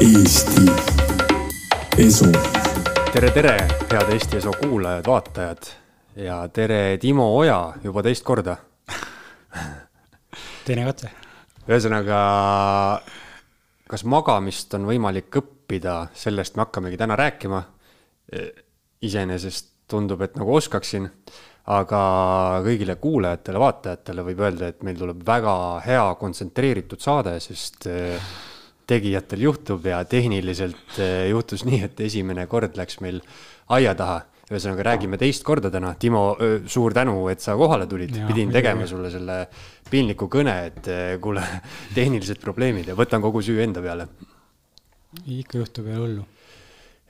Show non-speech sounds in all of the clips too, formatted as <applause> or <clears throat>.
Eesti Esu. tere, tere, head Eesti Eso kuulajad, vaatajad ja tere, Timo Oja juba teist korda. teine katse. ühesõnaga, kas magamist on võimalik õppida, sellest me hakkamegi täna rääkima. iseenesest tundub, et nagu oskaksin, aga kõigile kuulajatele, vaatajatele võib öelda, et meil tuleb väga hea kontsentreeritud saade, sest eh, tegijatel juhtub ja tehniliselt eh, juhtus nii, et esimene kord läks meil aia taha. ühesõnaga räägime teist korda täna. Timo, suur tänu, et sa kohale tulid, pidin tegema sulle selle piinliku kõne, et eh, kuule, <laughs> tehnilised probleemid ja võtan kogu süü enda peale. ikka juhtub ja hullu.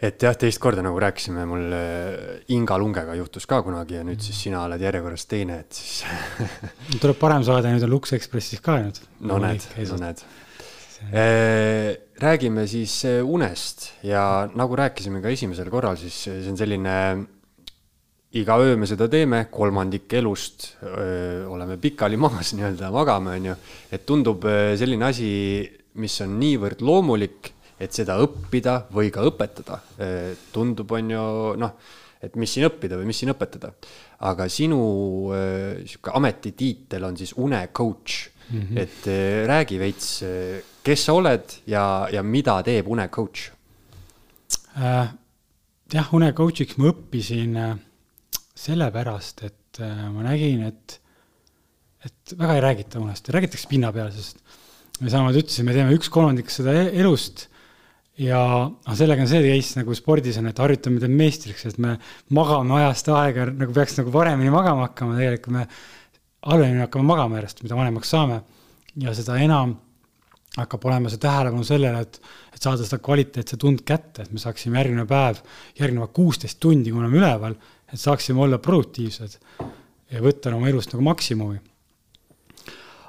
et jah, teist korda nagu rääkisime, mul eh, Inga Lungega juhtus ka kunagi ja nüüd siis sina oled järjekorras teine, et siis <laughs> tuleb parem saade, nüüd on Lux Expressis ka nüüd. no näed, no näed. Räägime siis eh, unest ja nagu rääkisime ka esimesel korral, siis see on selline, iga öö me seda teeme, kolmandik elust öö, oleme pikali <laughs> maas nii-öelda, magame, on ju. et tundub selline asi, mis on niivõrd loomulik, et seda õppida või ka õpetada. tundub, on ju noh, et mis siin õppida või mis siin õpetada. aga sinu sihuke ametitiitel on siis une coach mm. -hmm. et räägi veits, kes sa oled ja, ja mida teeb une coach? äh,. jah, une coach'iks ma õppisin äh, sellepärast, et äh, ma nägin, et, et väga ei räägita unest, räägitakse pinnapealsest. me samamoodi ütlesime, me teeme üks kolmandik seda e- elust ja noh, sellega on see case nagu spordis on, et harjutame teeb meistriks, et me magame ajast aega nagu peaks nagu paremini magama hakkama, tegelikult me halvemini hakkame magama järjest, mida vanemaks saame. ja seda enam hakkab olema see tähelepanu sellele, et, et saada seda kvaliteetset und kätte, et me saaksime järgmine päev, järgnevad kuusteist tundi, kui oleme üleval, et saaksime olla produktiivsed ja võtta oma elust nagu maksimumi.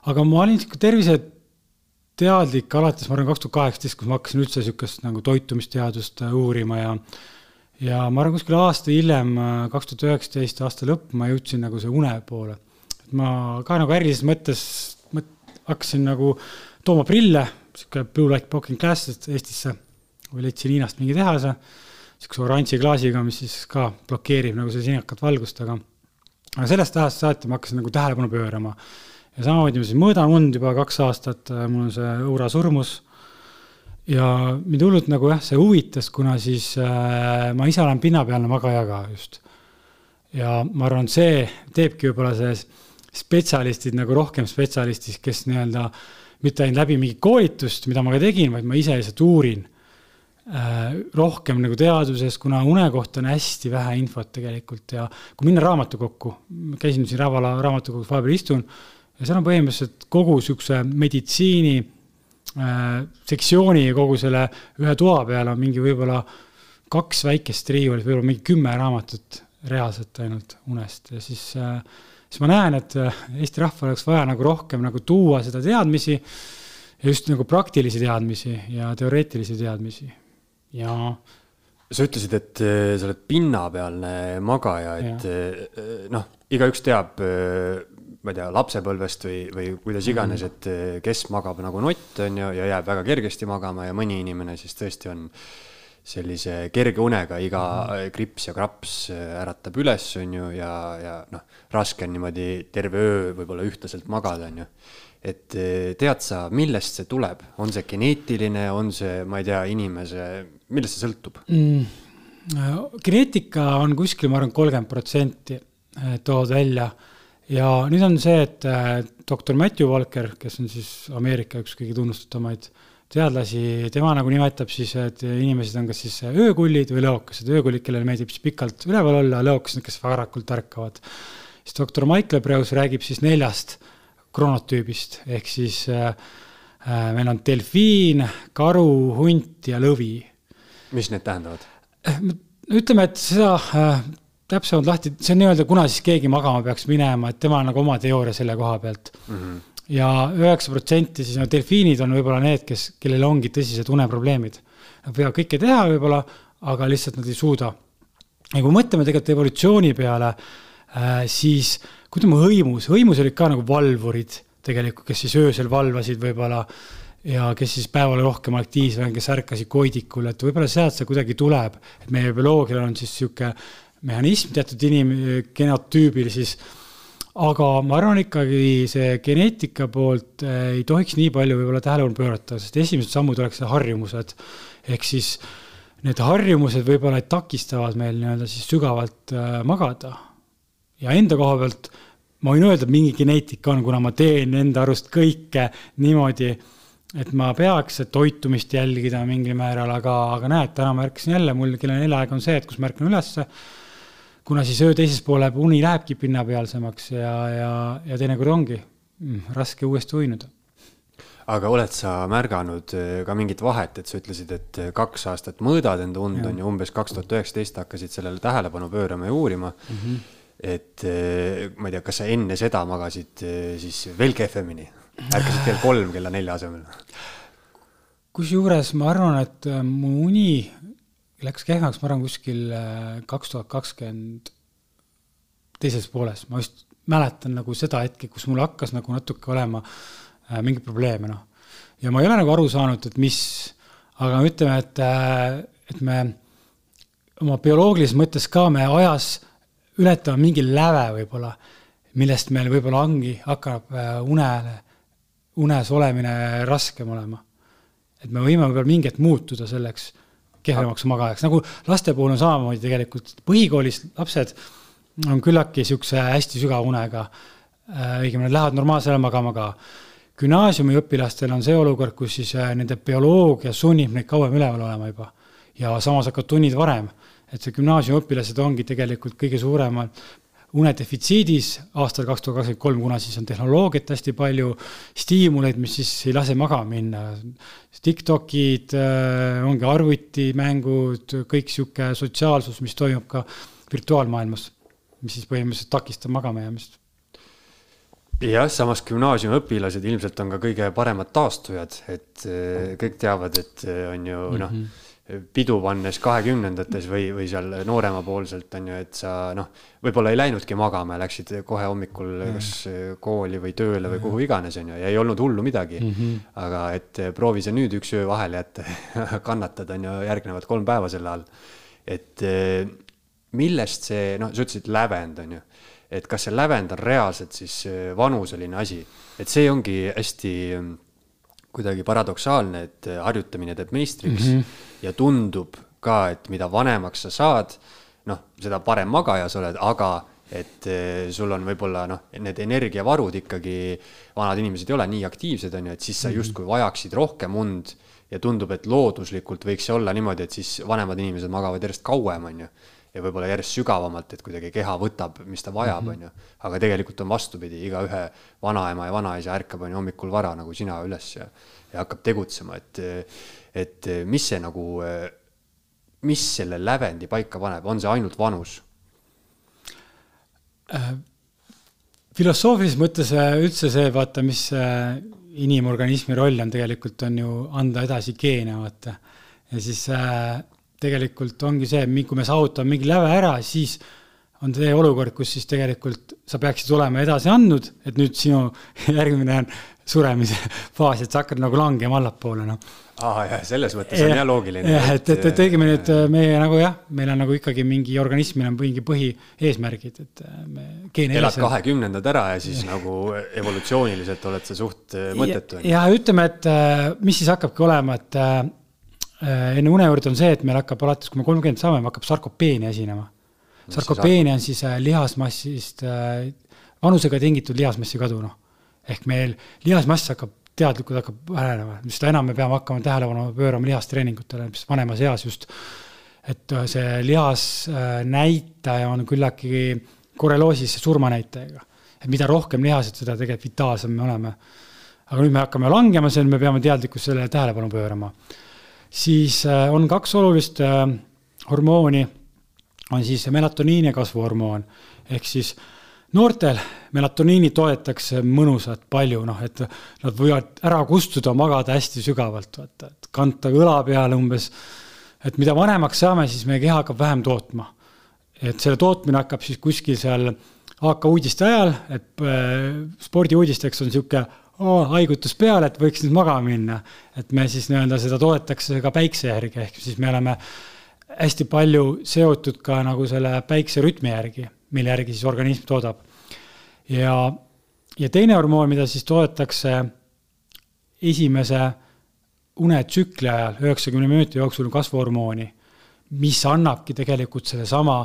aga ma olin sihuke terviseteadlik alates, ma arvan, kaks tuhat kaheksateist, kus ma hakkasin üldse sihukest nagu toitumisteadust äh, uurima ja ja ma arvan, kuskil aasta hiljem, kaks tuhat üheksateist aasta lõpp, ma jõudsin nagu see une poole. et ma ka nagu ärilises mõttes mõt, hakkasin nagu tooma prille, sihuke blue light blocking glasses Eestisse või leidsin Hiinast mingi tehase, sihukese oranži klaasiga, mis siis ka blokeerib nagu seda sinikat valgust, aga aga sellest ajast saati ma hakkasin nagu tähelepanu pöörama. ja samamoodi ma siis mõõdan und juba kaks aastat, mul on see õura surmus ja mind hullult nagu jah, see huvitas, kuna siis äh, ma ise olen pinnapealne magaja ka just. ja ma arvan, see teebki võib-olla see spetsialistid nagu rohkem spetsialistid, kes nii-öelda mitte ainult läbi mingit koolitust, mida ma ka tegin, vaid ma ise lihtsalt uurin äh, rohkem nagu teaduses, kuna une kohta on hästi vähe infot tegelikult ja kui minna raamatukokku, käisin siin Ravala raamatukogus vahepeal istun ja seal on põhimõtteliselt kogu siukse meditsiini äh, sektsiooni ja kogu selle ühe toa peal on mingi võib-olla kaks väikest riiulit, võib-olla mingi kümme raamatut reaalselt ainult unest ja siis äh, siis ma näen, et äh, Eesti rahval oleks vaja nagu rohkem nagu tuua seda teadmisi ja just nagu praktilisi teadmisi ja teoreetilisi teadmisi. Ja sa ütlesid, et eh, sa oled pinnapealne magaja, et eh, noh, igaüks teab, ma ei tea, lapsepõlvest või, või kuidas iganes, et eh, kes magab nagu nott, on ju, ja jääb väga kergesti magama ja mõni inimene siis tõesti on sellise kerge unega, iga krips ja kraps äratab üles, on ju, ja, ja noh, raske on niimoodi terve öö võib-olla ühtlaselt magada, on ju et eh, tead sa, millest see tuleb, on see geneetiline, on see, ma ei tea, inimese, millest see sõltub? mm, geneetika on kuskil, ma arvan, kolmkümmend protsenti tood välja. Ja nüüd on see, et äh, doktor Matthew Walker, kes on siis Ameerika üks kõige tunnustatamaid teadlasi, tema nagu nimetab siis, et inimesed on kas siis öökullid või leokesed, öökullid, kellele meeldib siis pikalt üleval olla, leokesed, kes varakult ärkavad. siis doktor Michael Breus räägib siis neljast kronotüübist ehk siis äh, äh, meil on delfiin, karu, hunt ja lõvi mis need tähendavad? ütleme, et seda äh, täpsemalt lahti, see on nii-öelda, kuna siis keegi magama peaks minema, et temal on nagu oma teooria selle koha pealt mm. -hmm. Ja üheksa protsenti siis no delfiinid on võib-olla need, kes, kellel ongi tõsised uneprobleemid. Nad võivad kõike teha võib-olla, aga lihtsalt nad ei suuda. ja kui mõtleme tegelikult evolutsiooni peale äh,, siis kui ütleme hõimus, hõimus olid ka nagu valvurid tegelikult, kes siis öösel valvasid võib-olla ja kes siis päeval rohkem aktiivsed on, kes ärkasid koidikul, et võib-olla sealt see kuidagi tuleb, et meie bioloogial on siis niisugune mehhanism teatud inim-, genotüübil siis, aga ma arvan ikkagi see geneetika poolt ei tohiks nii palju võib-olla tähelepanu pöörata, sest esimesed sammud oleks harjumused. ehk siis need harjumused võib-olla takistavad meil nii-öelda siis sügavalt äh, magada. ja enda koha pealt ma võin öelda, et mingi geneetika on, kuna ma teen enda arust kõike niimoodi et ma peaks toitumist jälgida mingil määral, aga, aga näed, täna ma ärkasin jälle, mul kella nelja aeg on see, et kus ma ärkan ülesse. Kuna siis öö teises poole uni lähebki pinnapealsemaks ja, ja, ja teinekord ongi mm, raske uuesti uinuda. aga oled sa märganud eh, ka mingit vahet, et sa ütlesid, et eh, kaks aastat mõõdad enda und on ju umbes kaks tuhat üheksateist hakkasid sellele tähelepanu pöörama ja uurima mm. -hmm. et eh, ma ei tea, kas sa enne seda magasid siis veel kehvemini? ärkasid kell kolm kella nelja asemel? kusjuures ma arvan, et äh, mu uni läks kehvemaks, ma arvan, kuskil äh, kaks tuhat kakskümmend teises pooles, ma just mäletan nagu seda hetke, kus mul hakkas nagu natuke olema äh, mingeid probleeme, noh. ja ma ei ole nagu aru saanud, et mis, aga ütleme, et, et me oma bioloogilises mõttes ka me ajas ületame mingi läve võib-olla, millest meil võib-olla ongi, hakkab unele unes olemine raskem olema. et me võime võib-olla mingi hetk muutuda selleks kehvemaks magajaks, nagu laste puhul on samamoodi tegelikult, põhikoolis lapsed on küllaltki niisuguse hästi sügava unega, äh, õigemini lähevad normaalsele magama ka. gümnaasiumiõpilastel on see olukord, kus siis äh, nende bioloogia sunnib neid kauem üleval olema juba ja samas hakkavad tunnid varem. et see gümnaasiumiõpilased ongi tegelikult kõige suuremad unedefitsiidis aastal kaks tuhat kakskümmend kolm, kuna siis on tehnoloogiat hästi palju, stiimuleid, mis siis ei lase magama minna. Tiktokid, äh, ongi arvutimängud, kõik sihuke sotsiaalsus, mis toimub ka virtuaalmaailmas, mis siis põhimõtteliselt takistab magama jäämist jah, samas gümnaasiumiõpilased ilmselt on ka kõige paremad taastujad, et äh, kõik teavad, et äh, on ju noh mm -hmm pidu pannes kahekümnendates või, või seal nooremapoolselt on ju, et sa noh, võib-olla ei läinudki magama läksid kohe hommikul mm. kas kooli või tööle või kuhu iganes on ju, ja ei olnud hullu midagi mm. -hmm. aga et proovi sa nüüd üks öö vahele jätta <laughs> kannatad on ju järgnevad kolm päeva selle all. et millest see, noh, sa ütlesid lävend on ju, et kas see lävend on reaalselt siis vanuseline asi, et see ongi hästi kuidagi paradoksaalne, et harjutamine teeb meistriks mm. -hmm ja tundub ka, et mida vanemaks sa saad, noh, seda parem magaja sa oled, aga et eh, sul on võib-olla noh, need energiavarud ikkagi, vanad inimesed ei ole nii aktiivsed, on ju, et siis sa mhm. justkui vajaksid rohkem und ja tundub, et looduslikult võiks see olla niimoodi, et siis vanemad inimesed magavad järjest kauem, on ju. Ja võib-olla järjest sügavamalt, et kuidagi keha võtab, mis ta vajab, mhm. on ju. aga tegelikult on vastupidi, igaühe vanaema ja vanaisa ärkab, on ju, hommikul vara nagu sina üles ja, ja hakkab tegutsema, et et mis see nagu, mis selle lävendi paika paneb, on see ainult vanus äh,? filosoofilises mõttes äh, üldse see, vaata, mis äh, inimorganismi roll on tegelikult, on ju anda edasi geene, vaata. ja siis äh, tegelikult ongi see, kui me saavutame mingi läve ära, siis on see olukord, kus siis tegelikult sa peaksid olema edasi andnud, et nüüd sinu <laughs> järgmine on suremise <laughs> faas, et sa hakkad nagu langema allapoole, noh aa jah, selles mõttes ja, on jah loogiline. jah, et, et, et õigemini, et meie nagu jah, meil on nagu ikkagi mingi organismil on mingi põhieesmärgid, et äh, me. elad kahekümnendad ära ja siis ja. nagu evolutsiooniliselt oled sa suht äh, mõttetu. ja ütleme, et äh, mis siis hakkabki olema, et enne une juurde on see, et meil hakkab alates, kui me kolmkümmend saame, hakkab sarkopeenia esinema. sarkopeenia on siis lihasmassist, vanusega tingitud lihasmassi kadu, noh. ehk meil lihasmass hakkab teadlikult hakkab vähenema, seda enam me peame hakkama tähelepanu pöörama lihastreeningutele, mis vanemas eas just. et äh, see lihasnäitaja on küllaltki korreloosis surmanäitajaga. et mida rohkem lihased, seda tegelikult vitaalsem me oleme. aga nüüd me hakkame langema, seal me peame teadlikult sellele tähelepanu pöörama. Siis äh, on kaks olulist äh, hormooni, on siis melatoniin ja kasvuhormoon, ehk siis noortel melatoniini toodetakse mõnusalt palju, noh, et nad võivad ära kustuda, magada hästi sügavalt, vaata, et kanta õla peale umbes. et mida vanemaks saame, siis meie keha hakkab vähem tootma. et selle tootmine hakkab siis kuskil seal AK uudiste ajal, et äh, spordiuudisteks on sihuke oo, haigutus peale, et võiks nüüd magama minna. et me siis nii-öelda seda toetaks ka päikse järgi, ehk siis me oleme hästi palju seotud ka nagu selle päikserütmi järgi, mille järgi siis organism toodab. ja, ja teine hormoon, mida siis toodetakse esimese unetsükli ajal, üheksakümne minuti jooksul kasvuhormooni, mis annabki tegelikult sellesama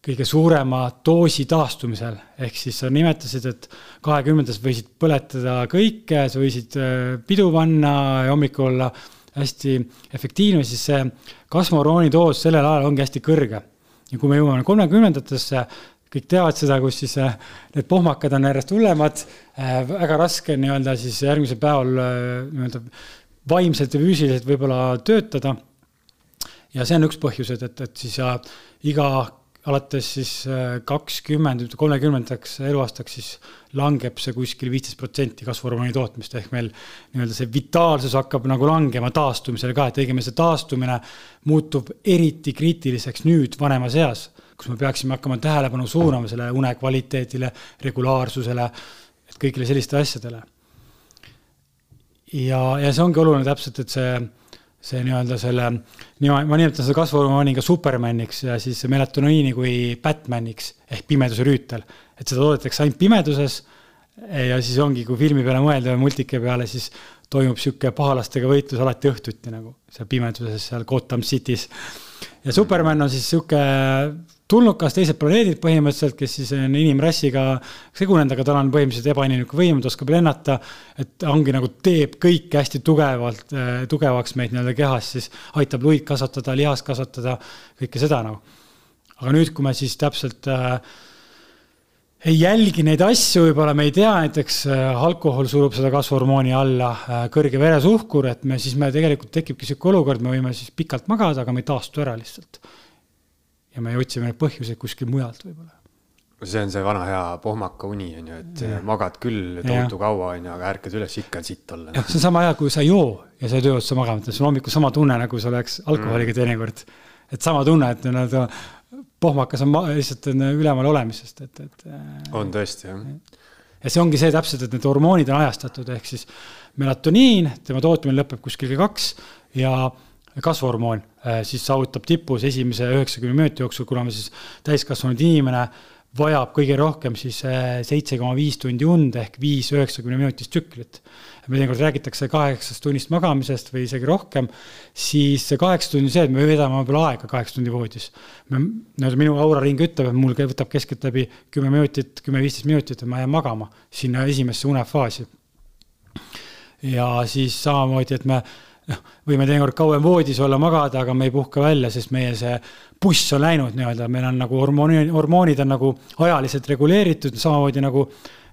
kõige suurema doosi taastumisel, ehk siis sa nimetasid, et kahekümnendas võisid põletada kõike, sa võisid äh, pidu panna ja hommikul olla hästi efektiivne, siis see kasvuhormooni doos sellel ajal ongi hästi kõrge. ja kui me jõuame kolmekümnendatesse, kõik teavad seda, kus siis äh, need pohmakad on järjest hullemad, äh, väga raske nii-öelda siis järgmisel päeval nii-öelda vaimselt ja füüsiliselt võib-olla töötada. ja see on üks põhjus, et, et, siis iga alates siis äh, kakskümmend, kolmekümnendaks eluaastaks siis langeb see kuskil viisteist protsenti kasvuhormooni tootmist, ehk meil nii-öelda see vitaalsus hakkab nagu langema taastumisele ka, et õigemini see taastumine muutub eriti kriitiliseks nüüd vanemas eas, kus me peaksime hakkama tähelepanu suunama selle une kvaliteedile, regulaarsusele, et kõigile sellistele asjadele. ja, ja see ongi oluline täpselt, et see see nii-öelda selle, ma nimetan seda kasvuhormooniga supermaniks ja siis melatoniini kui Batmaniks ehk pimeduse rüütel. et seda toodetakse ainult pimeduses ja siis ongi, kui filmi peale mõelda või multike peale, siis toimub niisugune pahalastega võitlus alati õhtuti nagu seal pimeduses seal Gotham City's. ja Superman on siis niisugune tulnukas teiselt planeedilt põhimõtteliselt, kes siis on inimrassiga segunenud, aga tal on põhimõtteliselt ebainimlik võim, ta oskab lennata. et ongi nagu teeb kõike hästi tugevalt, äh, tugevaks meid nii-öelda kehas, siis aitab luid kasvatada, lihast kasvatada, kõike seda nagu. aga nüüd, kui me siis täpselt äh, ei jälgi neid asju, võib-olla me ei tea, näiteks alkohol surub seda kasvuhormooni alla, kõrge veresuhkur, et me siis me tegelikult tekibki sihuke olukord, me võime siis pikalt magada, aga me ei taastu ära lihtsalt ja me otsime põhjuseid kuskilt mujalt võib-olla. see on see vana hea pohmaka uni, on ju, et ja. magad küll tohutu kaua, on ju, aga ärkad üles, ikka on sitt olla. jah, see on sama hea, kui sa ei joo ja sa ei töö otsa magama, sul on hommikul sama tunne, nagu sul oleks alkoholiga mm. teinekord. et sama tunne, et nii-öelda pohmakas on lihtsalt on ülemal olemisest, et, et. on tõesti, jah. ja see ongi see täpselt, et need hormoonid on ajastatud, ehk siis melatoniin, tema tootmine lõpeb kuskil kell kaks ja kasvuhormoon äh, siis saavutab tipus esimese üheksakümne minuti jooksul, kuna me siis täiskasvanud inimene vajab kõige rohkem siis äh, seitse koma viis tundi und ehk viis üheksakümne minutist tsüklit. me teinekord räägitakse kaheksast tunnist magamisest või isegi rohkem, siis see kaheksa tundi on see, et me veedame võib-olla aega kaheksa tundi voodis. nii-öelda minu auraring ütleb, et mul võtab keskeltläbi kümme minutit, kümme-viisteist minutit, et ma jään magama sinna esimesse unefaasi. ja siis samamoodi, et me noh, võime teinekord kauem voodis olla, magada, aga me ei puhka välja, sest meie see buss on läinud nii-öelda, meil on nagu hormooni, hormoonid on nagu ajaliselt reguleeritud, samamoodi nagu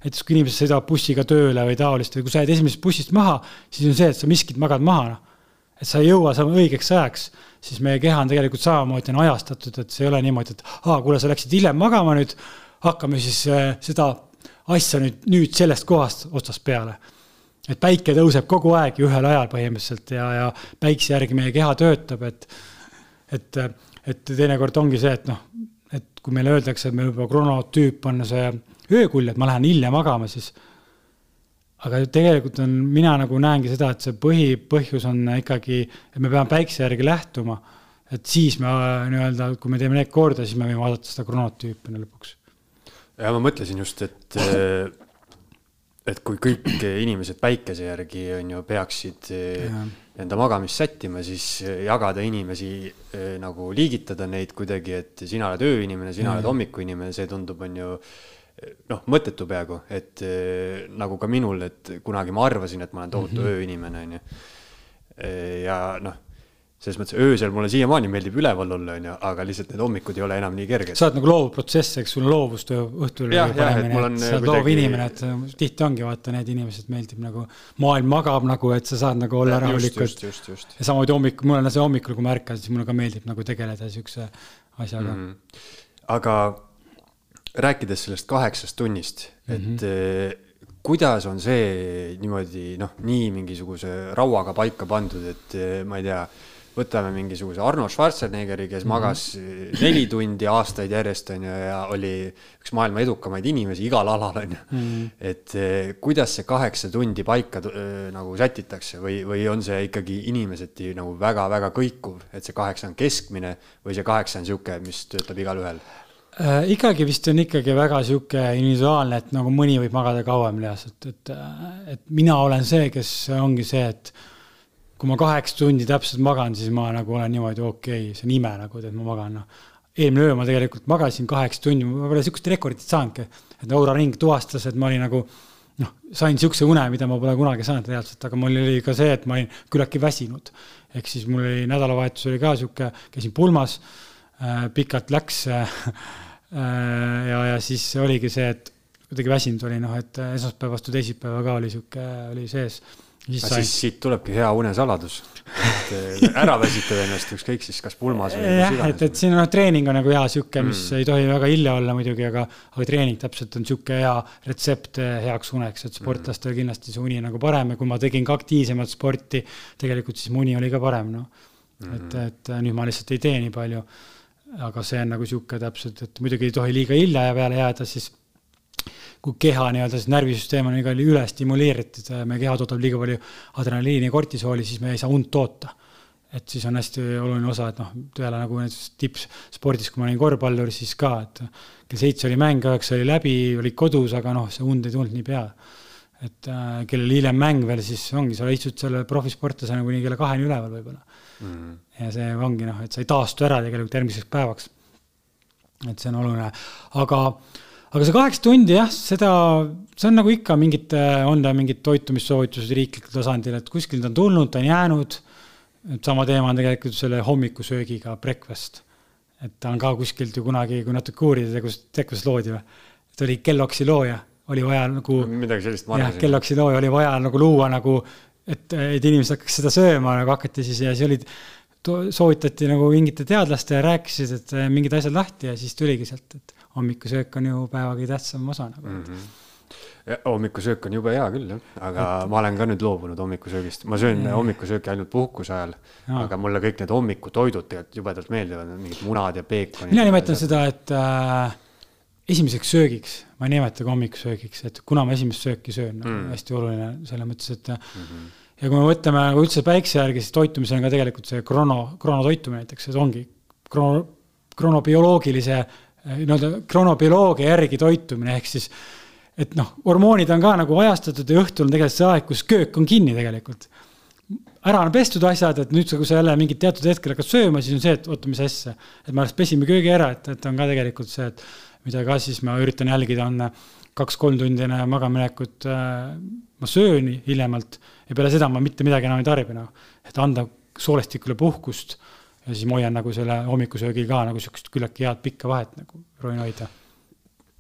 näiteks kui inimesed sõidavad bussiga tööle või taolist või kui sa jääd esimesest bussist maha, siis on see, et sa miskit magad maha, noh. et sa ei jõua õigeks ajaks, siis meie keha on tegelikult samamoodi on ajastatud, et see ei ole niimoodi, et aa, kuule, sa läksid hiljem magama nüüd, hakkame siis äh, seda asja nüüd, nüüd sellest kohast otsast peale et päike tõuseb kogu aeg ja ühel ajal põhimõtteliselt ja, ja päikse järgi meie keha töötab, et, et, et teinekord ongi see, et noh, et kui meile öeldakse, et meil juba kronotüüp on see öökull, et ma lähen hilja magama, siis aga tegelikult on, mina nagu näengi seda, et see põhipõhjus on ikkagi, et me peame päikse järgi lähtuma. et siis me nii-öelda, kui me teeme need korda, siis me võime vaadata seda kronotüüpi lõpuks. ja ma mõtlesin just, et et kui kõik inimesed päikese järgi on ju, peaksid ja. enda magamist sättima, siis jagada inimesi eh, nagu liigitada neid kuidagi, et sina oled ööinimene, sina ja. oled hommikuinimene, see tundub, on ju noh, mõttetu peaaegu, et eh, nagu ka minul, et kunagi ma arvasin, et ma olen tohutu mm -hmm. ööinimene, on ju. Eh, ja noh selles mõttes öösel mulle siiamaani meeldib üleval olla, onju, aga lihtsalt need hommikud ei ole enam nii kerged. sa oled nagu loov protsess, eks sul loovust õhtul. jah, jah, et mul on. sa oled kuidagi... loov inimene, et tihti ongi vaata, need inimesed meeldib nagu, maailm magab nagu, et sa saad nagu olla rahulikult. ja samamoodi hommikul, mul on see hommikul, kui ma ärkan, siis mulle ka meeldib nagu tegeleda siukse asjaga mm. -hmm. aga rääkides sellest kaheksast tunnist, et mm -hmm kuidas on see niimoodi noh, nii mingisuguse rauaga paika pandud, et ma ei tea võtame mingisuguse Arnold Schwarzeneggeri, kes mm -hmm. magas neli tundi aastaid järjest, on ju, ja oli üks maailma edukamaid inimesi igal alal, on ju. Mhm. et eh, kuidas see kaheksa tundi paika äh, nagu sätitakse või, või on see ikkagi inimeseti nagu väga-väga kõikuv, et see kaheksa on keskmine või see kaheksa on niisugune, mis töötab igalühel? Äh, ikkagi vist on ikkagi väga sihuke individuaalne, et nagu mõni võib magada kauem et, et, et mina olen see, kes ongi see, et kui ma kaheksa tundi täpselt magan, siis ma nagu olen niimoodi okei okay,, see on ime nagu, et ma magan, noh. eelmine öö ma tegelikult magasin kaheksa tundi, ma pole sihukest rekordit saanudki. et Aura Ring tuvastas, et ma olin nagu noh, sain sihukese une, mida ma pole kunagi saanud reaalselt, aga mul oli ka see, et ma olin küllaltki väsinud. ehk siis mul oli nädalavahetus oli ka sihuke, käisin pulmas äh,, pikalt läks äh, ja, ja siis oligi see, et kuidagi väsinud oli noh, et esmaspäevast või teisipäeva ka oli sihuke, oli sees siis, siis siit tulebki hea unesaladus, et eh, ära väsitada ennast ükskõik siis kas pulmas või jah, et, et siin on noh, treening on nagu hea sihuke, mis mm. ei tohi väga hilja olla muidugi, aga, aga treening täpselt on sihuke hea retsept eh, heaks uneks, et sportlastel mm. kindlasti see uni nagu parem ja kui ma tegin ka aktiivsemat sporti, tegelikult siis mu uni oli ka parem, noh mm. -hmm. et, et nüüd ma lihtsalt ei tee nii palju. aga see on nagu sihuke täpselt, et muidugi ei tohi liiga hilja peale jääda, siis kui keha nii-öelda siis närvisüsteem on igal üle stimuleeritud, meie keha toodab liiga palju adrenaliini ja kortisooli, siis me ei saa und toota. et siis on hästi oluline osa, et noh, peale nagu näiteks tippspordis, kui ma olin korvpallur, siis ka, et kell seitse oli mäng, üheksa oli läbi, olid kodus, aga noh, see und ei tulnud nii pea. et äh, kellel hiljem mäng veel, siis ongi, sa istud selle profisportlasena kuni kella kaheni üleval võib-olla mm. -hmm. ja see ongi noh, et sa ei taastu ära tegelikult järgmiseks päevaks. et see on oluline, aga aga see kaheksa tundi jah, seda, see on nagu ikka mingite, on ta mingid toitumissoovitused riiklikul tasandil, et kuskilt on tulnud, ta on jäänud. et sama teema on tegelikult selle hommikusöögiga breakfast. et ta on ka kuskilt ju kunagi, kui natuke uurida, tegus, tegus loodi või. ta oli Kelloggsi looja, oli vaja nagu. midagi sellist. jah, Kelloggsi looja oli vaja nagu luua nagu, et, et inimesed hakkaks seda sööma, nagu hakati siis ja siis olid soovitati nagu mingite teadlaste ja rääkisid, et mingid asjad lahti ja siis tuligi sealt, et hommikusöök on ju päeva kõige tähtsam osa nagu mm. -hmm Ja, hommikusöök on jube hea küll jah, aga et... ma olen ka nüüd loobunud hommikusöögist, ma söön ja. hommikusööki ainult puhkuse ajal. aga mulle kõik need hommikutoidud tegelikult jubedalt meeldivad, mingid munad ja peekon. mina nimetan seda, et äh, esimeseks söögiks, ma ei nimeta ka hommikusöögiks, et kuna ma esimest sööki söön mm., hästi oluline selles mõttes, et mm. -hmm. ja kui me mõtleme nagu üldse päikse järgi, siis toitumisel on ka tegelikult see krono, kronotoitumine näiteks, see ongi krono, kronobioloogilise nii-öelda kronobioloogia järgi toitumine, ehk siis et noh, hormoonid on ka nagu ajastatud ja õhtul on tegelikult see aeg, kus köök on kinni tegelikult. ära on pestud asjad, et nüüd, kui sa jälle mingit teatud hetkel hakkad sööma, siis on see, et oota, mis asja. et me alles pesime köögi ära, et, et on ka tegelikult see, et mida ka siis ma üritan jälgida, on kaks-kolm tundi enne magamaminekut äh, ma söön hiljemalt ja peale seda ma mitte midagi enam ei tarbi, noh. et anda soolestikule puhkust ja siis ma hoian nagu selle hommikusöögil ka nagu sihukest küllaltki head pikka vahet nagu proovin hoida.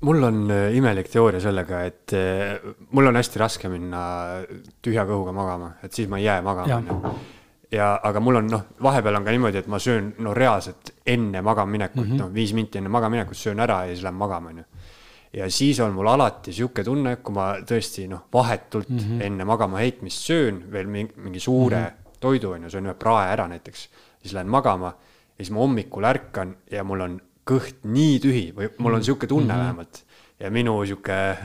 mul on äh, imelik teooria sellega, et äh, mul on hästi raske minna tühja kõhuga magama, et siis ma ei jää magama, onju ja aga mul on noh, vahepeal on ka niimoodi, et ma söön no reaalselt enne magamaminekut mm, -hmm. noh viis minti enne magamaminekut söön ära ja siis lähen magama, onju. ja siis on mul alati sihuke tunne, kui ma tõesti noh, vahetult mm -hmm. enne magama heitmist söön veel mingi, mingi suure mm -hmm. toidu, onju, söön ühe prae ära näiteks siis lähen magama ja siis ma hommikul ärkan ja mul on kõht nii tühi või mul on sihuke tunne mm -hmm. vähemalt. ja minu sihuke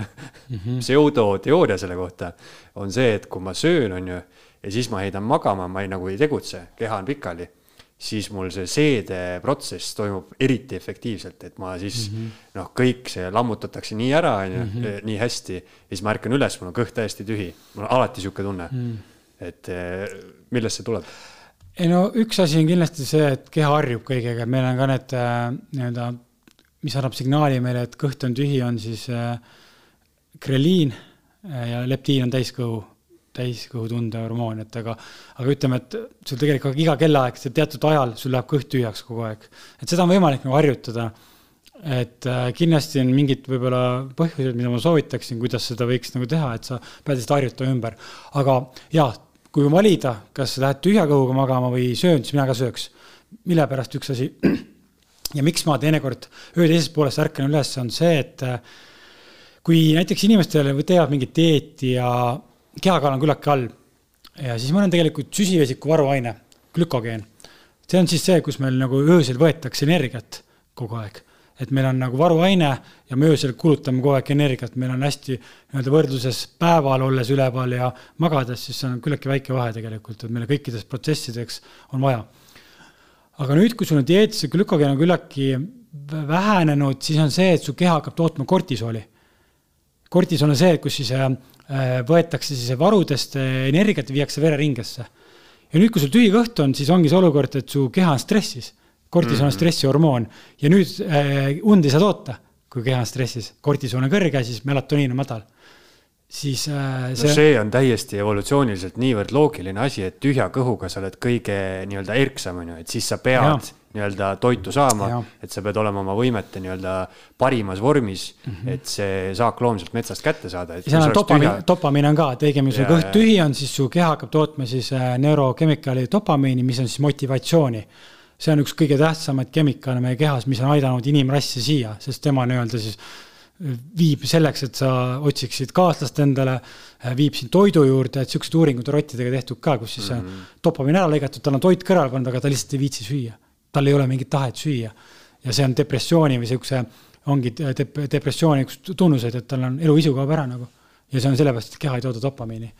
mm -hmm. <laughs> pseudoteooria selle kohta on see, et kui ma söön, on ju, ja siis ma heidan magama, ma ei, nagu ei tegutse, keha on pikali, siis mul see seedeprotsess toimub eriti efektiivselt, et ma siis mm -hmm. noh, kõik see lammutatakse nii ära, on ju, mhm. nii hästi, ja siis ma ärkan üles, mul on kõht täiesti tühi. mul on alati sihuke tunne mm, -hmm. et eh, millest see tuleb ei no üks asi on kindlasti see, et keha harjub kõigega, meil on ka need äh, nii-öelda, mis annab signaali meile, et kõht on tühi, on siis äh, greliin äh, ja leptiin on täiskõhu, täiskõhutunde hormoon, et aga, aga ütleme, et sul tegelikult iga kellaaeg, teatud ajal sul läheb kõht tühjaks kogu aeg. et seda on võimalik nagu harjutada. et kindlasti on mingid võib-olla põhjused, mida ma soovitaksin, kuidas seda võiks nagu teha, et sa pead lihtsalt harjutama ümber. aga jaa kui valida, kas lähed tühja kõhuga magama või söön, siis mina ka sööks. mille pärast üks asi <clears throat> ja miks ma teinekord öö teisest poolest ärkan üles, on see, et äh, kui näiteks inimestel teevad mingit dieeti ja kehakaal on küllaltki all ja siis meil on tegelikult süsivesiku varuaine, glükogeen. see on siis see, kus meil nagu öösel võetakse energiat kogu aeg et meil on nagu varuaine ja me öösel kulutame kogu aeg energiat, meil on hästi nii-öelda võrdluses päeval olles üleval ja magades, siis see on küllaltki väike vahe tegelikult, et meile kõikideks protsessideks on vaja. aga nüüd, kui sul on dieetis glükogeen on küllaltki vähenenud, siis on see, et su keha hakkab tootma kortisooli. kortisool on see, kus siis äh, võetakse siis varudest energiat ja viiakse vereringesse. ja nüüd, kui sul tühi kõht on, siis ongi see olukord, et su keha on stressis kortisoon on mm. stressihormoon ja nüüd äh, und ei saa toota, kui keha on stressis. kortisoon on kõrge, siis melatoniin on madal. siis äh, see no see on täiesti evolutsiooniliselt niivõrd loogiline asi, et tühja kõhuga sa oled kõige nii-öelda erksam, on ju, et siis sa pead nii-öelda toitu saama, et sa pead olema oma võimete nii-öelda parimas vormis mm, -hmm. et see saakloom sealt metsast kätte saada. seal on dopamiin tühja..., dopamiin on ka, et õigemini su kõht tühi on, siis su keha hakkab tootma siis äh, neurokemikaali dopamiini, mis on siis motivatsiooni see on üks kõige tähtsamaid kemikaale meie kehas, mis on aidanud inimrassi siia, sest tema nii-öelda siis äh, viib selleks, et sa otsiksid kaaslast endale, äh, viib sind toidu juurde, et siuksed uuringud on rottidega tehtud ka, kus siis mm -hmm. dopamiin ära lõigatud, tal on toit kõrvale pandud, aga ta lihtsalt ei viitsi süüa. tal ei ole mingit tahet süüa. ja see on depressiooni või siukse, ongi dep-, depressiooni üks tunnuseid, et tal on eluisu kaob ära nagu. ja see on sellepärast, et keha ei tooda dopamiini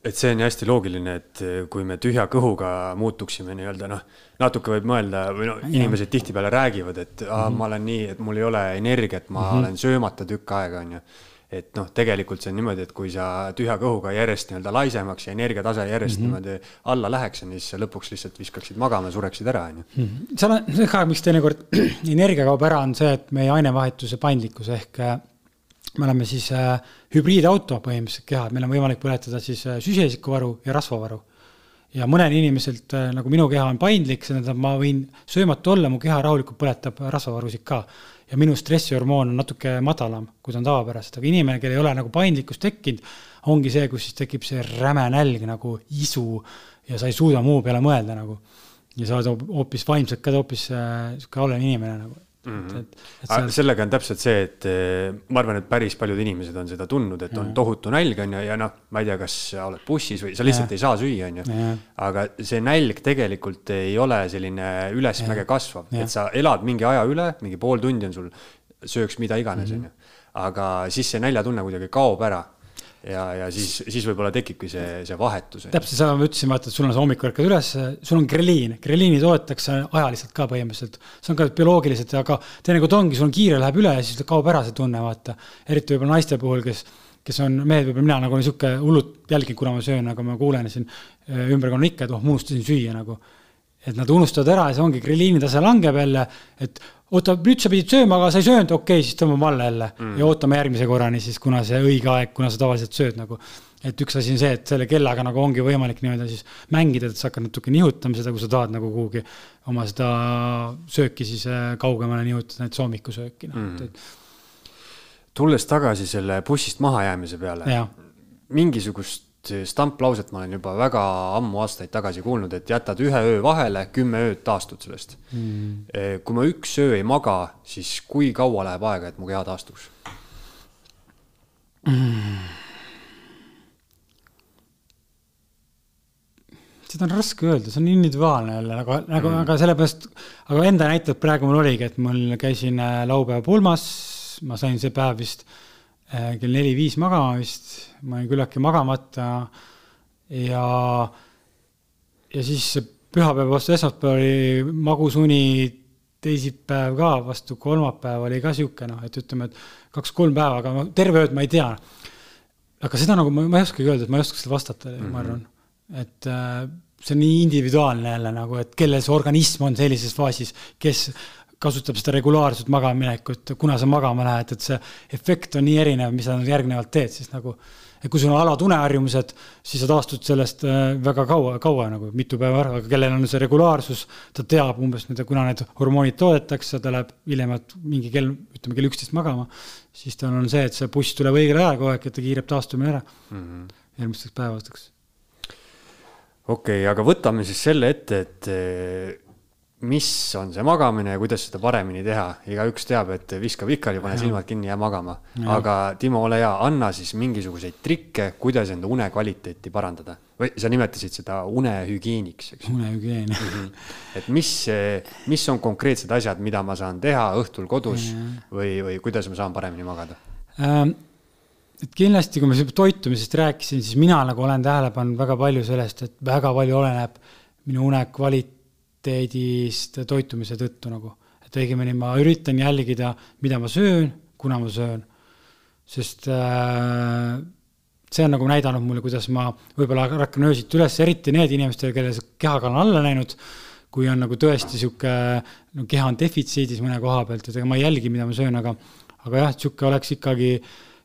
et see on hästi loogiline, et eh, kui me tühja kõhuga muutuksime nii-öelda noh, natuke võib mõelda või noh, inimesed tihtipeale räägivad, et aa, mm -hmm. ma olen nii, et mul ei ole energiat, ma mm -hmm. olen söömata tükk aega, on ju. et noh, tegelikult see on niimoodi, et kui sa tühja kõhuga järjest nii-öelda laisemaks ja energiatase järjest mm -hmm. niimoodi alla läheks, siis sa lõpuks lihtsalt viskaksid magama sureksid ära, on ju. Mhm. seal on ka, miks teinekord <clears throat> energia kaob ära, on see, et meie ainevahetuse paindlikkus ehk äh, me oleme siis äh, hübriidauto põhimõtteliselt keha, et meil on võimalik põletada siis äh, süsivesikuvaru ja rasvavaru. ja mõnel inimeselt äh, nagu minu keha on paindlik, see tähendab, ma võin söömatu olla, mu keha rahulikult põletab rasvavarusid ka. ja minu stressihormoon on natuke madalam, kui ta on tavapäraselt, aga inimene, kellel ei ole nagu paindlikkust tekkinud, ongi see, kus siis tekib see räme nälg nagu isu ja sa ei suuda muu peale mõelda nagu. ja sa oled hoopis vaimselt ka hoopis äh, sihuke halvem inimene nagu Mm -hmm. et, et seal... sellega on täpselt see, et eh, ma arvan, et päris paljud inimesed on seda tundnud, et on tohutu nälg, on ju, ja noh, ma ei tea, kas sa oled bussis või sa lihtsalt ja. ei saa süüa, on ju. aga see nälg tegelikult ei ole selline ülesmäge kasvav, et sa elad mingi aja üle, mingi pool tundi on sul, sööks mida iganes, mhm. on ju. aga siis see näljatunne kuidagi kaob ära ja, ja siis, siis võib-olla tekibki see, see vahetus. täpselt seda ma ütlesin, vaata, et sul on see hommikul ärkad üles, sul on greliin, greliini toodetakse ajaliselt ka põhimõtteliselt. see on ka bioloogiliselt, aga teinekord ongi, sul on kiire, läheb üle ja siis kaob ära see tunne, vaata. eriti võib-olla naiste puhul, kes, kes on mehed, võib-olla mina nagu olen sihuke hullult jälginud, kuna ma söön, aga ma kuulen siin ümberkonna ikka, et oh, unustasin süüa nagu. Et nad unustavad ära ja see ongi, greliini tase langeb jälle, et oota, nüüd sa pidid sööma, aga sa ei söönud, okei okay,, siis tõmbame alla jälle mm. ja ootame järgmise korrani siis, kuna see õige aeg, kuna sa tavaliselt sööd nagu. et üks asi on see, et selle kellaga nagu ongi võimalik nii-öelda siis mängida, et sa hakkad natuke nihutama seda, kui sa tahad nagu kuhugi oma seda sööki siis äh, kaugemale nihutada, näiteks hommikusööki noh mm., et. tulles tagasi selle bussist mahajäämise peale, mingisugust stamplauset ma olen juba väga ammu aastaid tagasi kuulnud, et jätad ühe öö vahele, kümme ööd taastud sellest mm.. kui ma üks öö ei maga, siis kui kaua läheb aega, et mu keha taastuks mm.? seda on raske öelda, see on individuaalne jälle, nagu, nagu mm., aga sellepärast, aga enda näitel praegu mul oligi, et mul käisin äh, laupäeva pulmas, ma sain see päev vist Äh, kell neli-viis magama vist, ma olin küllaltki magamata ja, ja siis pühapäev vastu esmaspäev oli magusuni, teisipäev ka vastu kolmapäev oli ka sihuke noh, et ütleme, et kaks-kolm päeva, aga ma terve ööd ma ei tea. aga seda nagu ma, ma ei oskagi öelda, et ma ei oska seda vastata mm, -hmm. ma arvan, et äh, see on nii individuaalne jälle nagu, et kellel see organism on sellises faasis, kes kasutab seda regulaarset magamaminekut, kuna sa magama lähed, et see efekt on nii erinev, mis sa järgnevalt teed, siis nagu et kui sul on alatuneharjumused, siis sa taastud sellest äh, väga kaua, kaua nagu mitu päeva ära, aga kellel on see regulaarsus, ta teab umbes, kuna need hormoonid toodetakse, ta läheb hiljemalt mingi kell, ütleme kell üksteist magama, siis tal on see, et see buss tuleb õigel ajal kogu aeg, et ta kiireb taastumine ära mm -hmm. järgmisteks päevadeks. okei okay,, aga võtame siis selle ette, et mis on see magamine ja kuidas seda paremini teha. igaüks teab, et viska pikali, pane silmad kinni, jää magama. aga Timo, ole hea, anna siis mingisuguseid trikke, kuidas enda une kvaliteeti parandada. või sa nimetasid seda unehügieeniks, eks. unehügieen mm. -hmm. et mis, mis on konkreetsed asjad, mida ma saan teha õhtul kodus või, või kuidas ma saan paremini magada ähm,? et kindlasti, kui ma toitumisest rääkisin, siis mina nagu olen tähele pannud väga palju sellest, et väga palju oleneb minu une kvaliteet kvaliteedist toitumise tõttu nagu. et õigemini ma üritan jälgida, mida ma söön, kuna ma söön. sest äh, see on nagu näidanud mulle, kuidas ma võib-olla ärkan öösiti üles, eriti need inimestel, kellel see kehakaal on alla läinud, kui on nagu tõesti sihuke, no keha on defitsiidis mõne koha pealt, et ega ma ei jälgi, mida ma söön, aga aga jah, et sihuke oleks ikkagi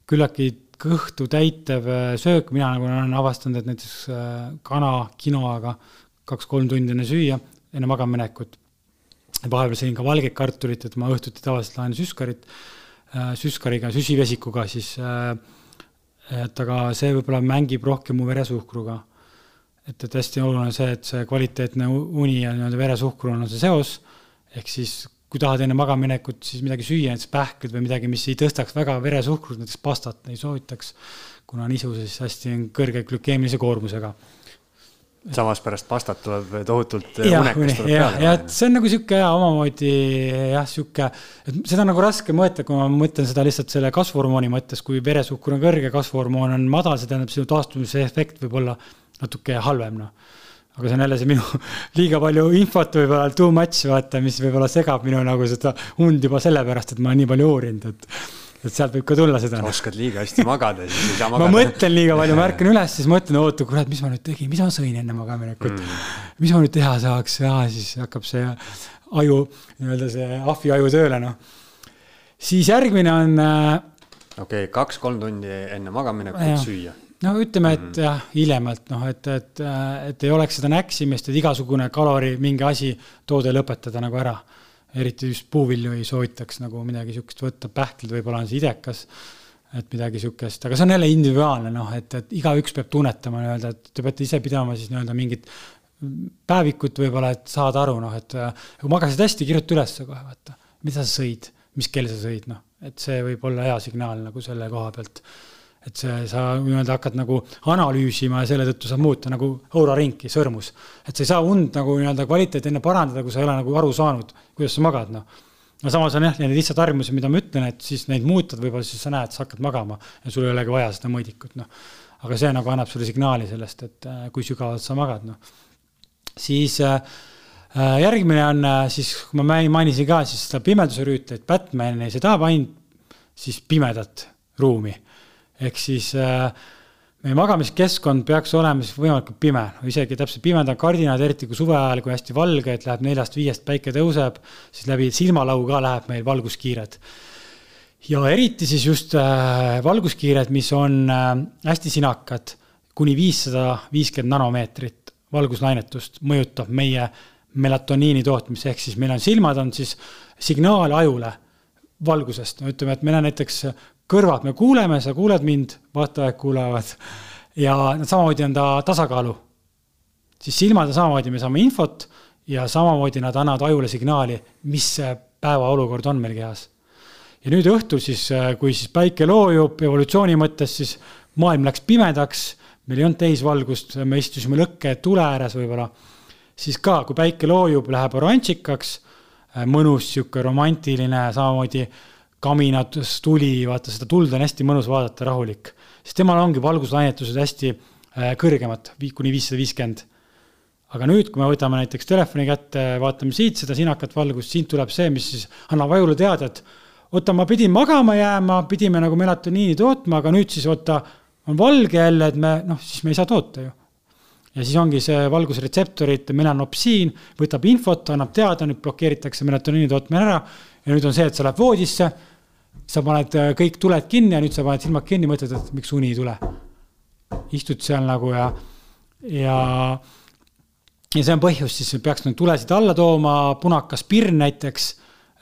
küllaltki kõhtu täitev äh, söök, mina nagu olen avastanud, et näiteks äh, kana kinoaga kaks-kolm tundi enne süüa enne magama minekut. vahepeal sõin ka valget kartulit, et ma õhtuti tavaliselt laen süskarit, äh, süskariga, süsivesikuga siis, äh, et aga see võib-olla mängib rohkem mu veresuhkruga. et, et hästi oluline on see, et see kvaliteetne uni ja nii-öelda veresuhkrul on see seos, ehk siis kui tahad enne magamaminekut siis midagi süüa, näiteks pähklid või midagi, mis ei tõstaks väga veresuhkrut, näiteks pastat ei soovitaks, kuna nisu siis hästi kõrge glükeemilise koormusega samas pärast pastat tuleb tohutult ja, unekas tuleb ja, peale. ja et see on nagu sihuke ja omamoodi jah, sihuke, et seda on nagu raske mõõta, kui ma mõtlen seda lihtsalt selle kasvuhormooni mõttes, kui veresuhkur on kõrge, kasvuhormoon on madal, see tähendab, sinu taastumise efekt võib olla natuke halvem, noh. aga see on jälle see minu <laughs> liiga palju infot võib-olla too much, vaata, mis võib-olla segab minu nagu seda und juba sellepärast, et ma olen nii palju uurinud, et et sealt võib ka tulla seda. oskad liiga hästi magada, siis ei saa magada. ma mõtlen liiga palju, ma ärkan üles, siis mõtlen, oota, kurat, mis ma nüüd tegin, mis ma sõin enne magaminekut mm.. mis ma nüüd teha saaks siis hakkab see aju, nii-öelda see ahvi aju tööle, noh. siis järgmine on äh,. okei okay,, kaks-kolm tundi enne magaminekut süüa no ütleme, et mm. jah, hiljemalt noh, et, et, et ei oleks seda näksimist, et igasugune kalori mingi asi, toode lõpetada nagu ära eriti just puuvilju ei soovitaks nagu midagi sihukest võtta, pähklid võib-olla on see idekas, et midagi sihukest, aga see on jälle individuaalne noh, et, et igaüks peab tunnetama nii-öelda, et te peate ise pidama siis nii-öelda mingit päevikut võib-olla, et saada aru, noh, et kui magasid hästi, kirjuta ülesse kohe, vaata, mida sa sõid, mis kell sa sõid, noh, et see võib olla hea signaal nagu selle koha pealt et see, sa nii-öelda hakkad nagu analüüsima ja selle tõttu saab muuta nagu auraringi, sõrmus. et sa ei saa und nagu nii-öelda kvaliteeti enne parandada, kui sa ei ole nagu aru saanud, kuidas sa magad, noh. no samas on jah, need lihtsad harjumused, mida ma ütlen, et siis neid muutad, võib-olla siis sa näed, sa hakkad magama ja sul ei olegi vaja seda mõõdikut, noh. aga see nagu annab sulle signaali sellest, et äh, kui sügavalt sa magad, noh. siis äh, äh järgmine on äh, siis, kui ma mainisin ka siis seda pimeduse rüütlit, Batman, see tahab ainult siis pimedat ruumi ehk siis äh, meie magamiskeskkond peaks olema siis võimalikult pime, isegi täpselt pimedad kardinad, eriti kui suve ajal, kui hästi valge, et läheb neljast-viiest päike tõuseb, siis läbi silmalau ka läheb meil valguskiired. ja eriti siis just äh, valguskiired, mis on äh, hästi sinakad, kuni viissada viiskümmend nanomeetrit valguslainetust mõjutab meie melatoniini tootmist, ehk siis meil on silmad on siis signaal ajule valgusest, no ütleme, et meil on näiteks kõrvad me kuuleme, sa kuuled mind, vaatajad kuulevad ja samamoodi on ta tasakaalu. siis silmad on samamoodi, me saame infot ja samamoodi nad annavad ajule signaali, mis päeva olukord on meil kehas. ja nüüd õhtul siis, kui siis päike loojub evolutsiooni mõttes, siis maailm läks pimedaks, meil ei olnud tehisvalgust, me istusime lõkke tule ääres võib-olla, siis ka, kui päike loojub, läheb oranžikaks, mõnus, sihuke romantiline, samamoodi kaminates tuli, vaata seda tuld on hästi mõnus vaadata, rahulik. sest temal ongi valguslainetused hästi äh, kõrgemad, kuni viissada viiskümmend. aga nüüd, kui me võtame näiteks telefoni kätte, vaatame siit seda sinakat valgust, siit tuleb see, mis siis annab ajule teada, et oota, ma pidin magama jääma, pidime nagu melatoniini tootma, aga nüüd siis oota, on valge jälle, et me noh, siis me ei saa toota ju ja siis ongi see valgusretseptorid, melanopsiin võtab infot, annab teada, nüüd blokeeritakse melatoniini tootmine ära. ja nüüd on see, et sa lähed voodisse, sa paned äh, kõik tuled kinni ja nüüd sa paned silmad kinni, mõtled, et miks uni ei tule. istud seal nagu ja, ja, ja see on põhjus, siis peaks neid tulesid alla tooma, punakas pirn näiteks.